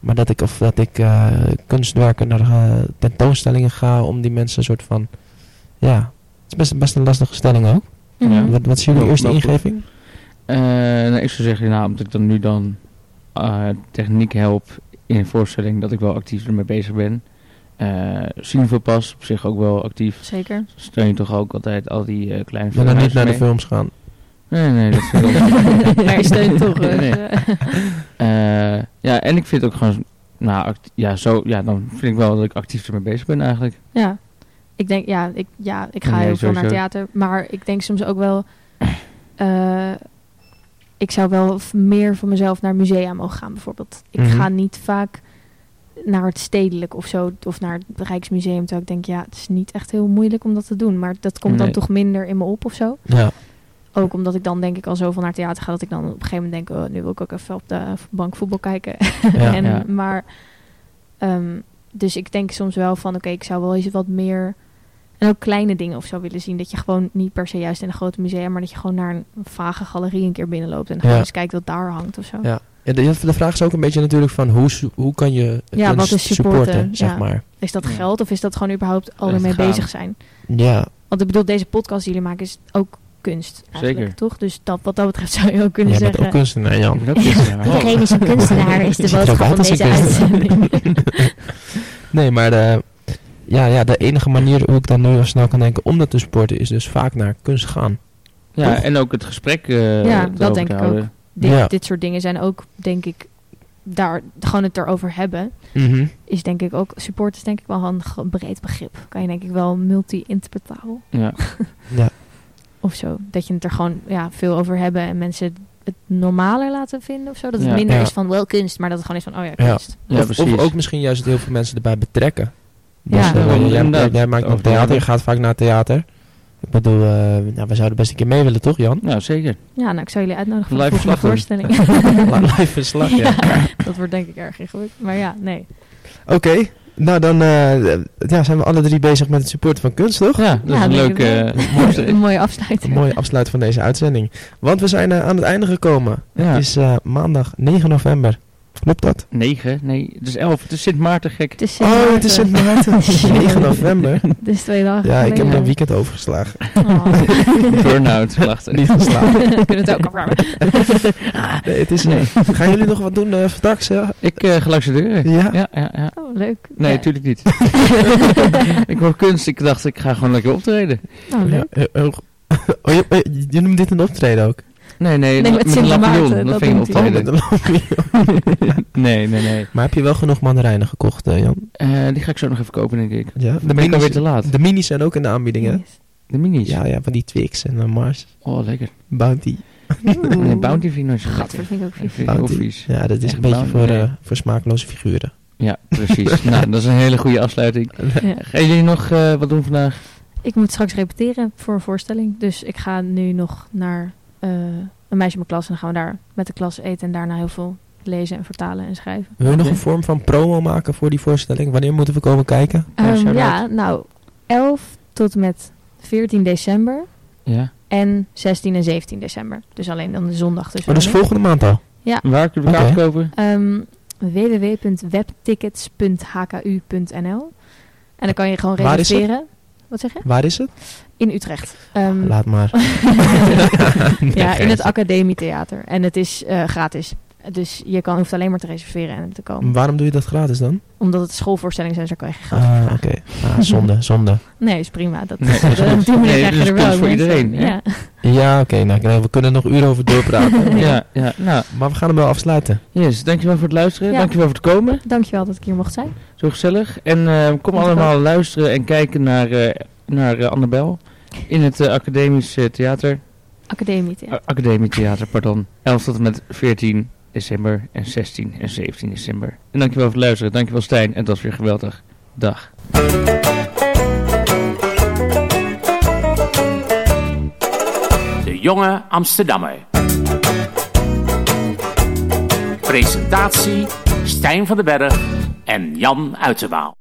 Maar dat ik, of dat ik eh, kunstwerken naar eh, tentoonstellingen ga om die mensen een soort van, ja, het is best, best een lastige stelling ook. Mhm. Ja. Wat, wat is jullie Wel- eerste goed. ingeving? Eh, nou, ik zou zeggen, nou, omdat ik dan nu dan eh, techniek help in een voorstelling, dat ik wel actief ermee bezig ben. Eh Cinevopas op zich ook wel actief. Zeker. Steun je toch ook altijd al die eh, kleine Ik wil dan niet naar de films gaan. Nee, nee, dat vind ik ook maar je steunt toch. Nee, nee. ja, en ik vind ook gewoon, nou, act- ja, zo, ja, dan vind ik wel dat ik actief ermee bezig ben eigenlijk. ja. Ik denk, ja, ik, ja, ik ga Nee, heel veel naar theater. Maar ik denk soms ook wel... ik zou wel meer voor mezelf naar musea mogen gaan, bijvoorbeeld. Ik Mhm. ga niet vaak naar het stedelijk of zo, of naar het Rijksmuseum. Terwijl ik denk, ja, het is niet echt heel moeilijk om dat te doen. Maar dat komt dan toch minder in me op of zo. Ja, Ook omdat ik dan denk ik al zoveel naar theater ga, dat ik dan op een gegeven moment denk, oh, nu wil ik ook even op de bank voetbal kijken. Ja. en, Ja. Maar, ehm, dus ik denk soms wel van, oké, ik zou wel eens wat meer, en ook kleine dingen of zo willen zien. Dat je gewoon niet per se juist in een grote museum, maar dat je gewoon naar een vage galerie een keer binnenloopt. En Ja. gewoon eens kijkt wat daar hangt of zo. Ja. ja de, de vraag is ook een beetje natuurlijk van hoe, hoe kan je Ja, kunst wat is supporten, supporten, zeg ja. maar. Is dat Ja. geld of is dat gewoon überhaupt al ermee bezig zijn? Ja, Want ik bedoel, deze podcast die jullie maken is ook kunst. Eigenlijk, Zeker. Toch? Dus dat, wat dat betreft zou je ook kunnen jij bent zeggen. ook kunstenaar, Jan. Kunstenaar. Iedereen is een kunstenaar, is de boodschap van deze uitzending. Nee, maar de, ja, ja, de enige manier hoe ik dan nu al snel kan denken om dat te supporten is dus vaak naar kunst gaan. Ja, Toch? en ook het gesprek eh Ja, dat denk ik houden. dit, Ja. dit soort dingen zijn ook, denk ik, daar gewoon het erover hebben, Mhm. is denk ik ook, support is denk ik wel een handig breed begrip. Kan je denk ik wel multi-interpretabel Ja. Ja. of zo. Dat je het er gewoon ja, veel over hebben en mensen het normaler laten vinden of zo. Dat het Ja. minder Ja. is van wel kunst, maar dat het gewoon is van, oh ja, kunst. Ja, of, precies. of ook misschien juist heel veel mensen erbij betrekken. Ja. Dus, eh, Ja, jij, jij, inderdaad. jij maakt nog theater, je gaat vaak naar theater. Ik bedoel, eh, nou, we zouden best een keer mee willen, toch Jan? Nou, zeker. Ja, nou, ik zou jullie uitnodigen voor Live de volgende verslag doen. voorstelling. Live verslag, ja. dat wordt denk ik erg ingewikkeld. Maar ja, nee. Oké, Nou, dan eh, ja, zijn we alle drie bezig met het supporten van kunst, toch? Ja, dat Ja, is een leuke... eh, mooiste- Een mooie Een afsluiting. mooie afsluit van deze uitzending. Want we zijn aan het einde gekomen. Ja. Het is eh, maandag 9 november. Klopt dat? 9, nee, het is 11. Het is Sint Maarten gek. Het is Sint Oh, het is Sint Maarten. Maarten. 9 november. Dus twee dagen Ja, ik heb een weekend overgeslagen. Oh. Burn-out klachten. Niet geslagen. We kunnen het ook opwarmen. Nee, het is, Nee. Gaan jullie nog wat doen uh, straks? Ja? Ik uh, ga langs de deuren. Ja? Ja, ja, ja. Oh, leuk. Nee, Ja. natuurlijk niet. ik word kunst. Ik dacht, ik ga gewoon lekker optreden. Oh, leuk. Ja, eh, eh, oh, je, eh, je noemt dit een optreden ook? Nee, nee, Nee, met met, Sint een lampion. Maarten, Dat dat vind ik. Oh, optreden. lampion. nee, nee, nee. Maar heb je wel genoeg mandarijnen gekocht, eh, Jan? Eh, die ga ik zo nog even kopen, denk ik. Ja, Dan ben ik alweer te laat. De minis zijn ook in de aanbieding, hè? De minis. Ja, ja, van die Twix en uh, Mars. Oh, lekker. Bounty. Nee, Bounty vind ik nooit zo Gadver, lekker. vind ik ook vies. Ja, dat is Echt een beetje voor, eh, voor smakeloze figuren. Ja, precies. nou, dat is een hele goede afsluiting. Ja. Gaan jullie nog eh, wat doen vandaag? Ik moet straks repeteren voor een voorstelling. Dus ik ga nu nog naar eh, een meisje in mijn klas. En dan gaan we daar met de klas eten. En daarna heel veel lezen en vertalen en schrijven. Wil je nog een vorm van promo maken voor die voorstelling? Wanneer moeten we komen kijken? Ja, Ehm, ja, nou, 11 tot en met 14 december. Ja. En 16 en 17 december. Dus alleen dan de zondag. Dus Oh, dat is volgende maand al. Waar kunnen we kaart kopen? Ehm, www.webtickets.hku.nl En dan kan je gewoon Waar is het? reserveren. Wat zeg je? Waar is het? In Utrecht. Ehm, Laat maar. ja, in het. Academietheater. En het is eh, gratis. Dus je kan, hoeft alleen maar te reserveren en te komen. Waarom doe je dat gratis dan? Omdat het schoolvoorstellingen zijn, dus daar kan je geen geld Ah, oké. Ah, zonde, zonde. Nee, is prima. Dat, Nee, dat is dat- Nee, krijg je dus er wel is voor iedereen, hè? Ja. Ja, oké. nou, nou, we kunnen nog uren over doorpraten. Ja, ja. Nou, maar we gaan hem wel afsluiten. yes. Dankjewel voor het luisteren. Ja. Dankjewel voor het komen. Dankjewel dat ik hier mocht zijn. Zo gezellig. En eh, kom allemaal luisteren en kijken naar, eh naar eh, Annabel. In het eh, Academisch eh, Theater. Academietheater. A- Academietheater, pardon. 11 tot en met 14 december en 16 en 17 december. En dankjewel voor het luisteren. Dankjewel Stijn. En dat was weer geweldig. Dag. De Jonge Amsterdammer. Presentatie Stijn van den Berg en Jan Uiterwaal.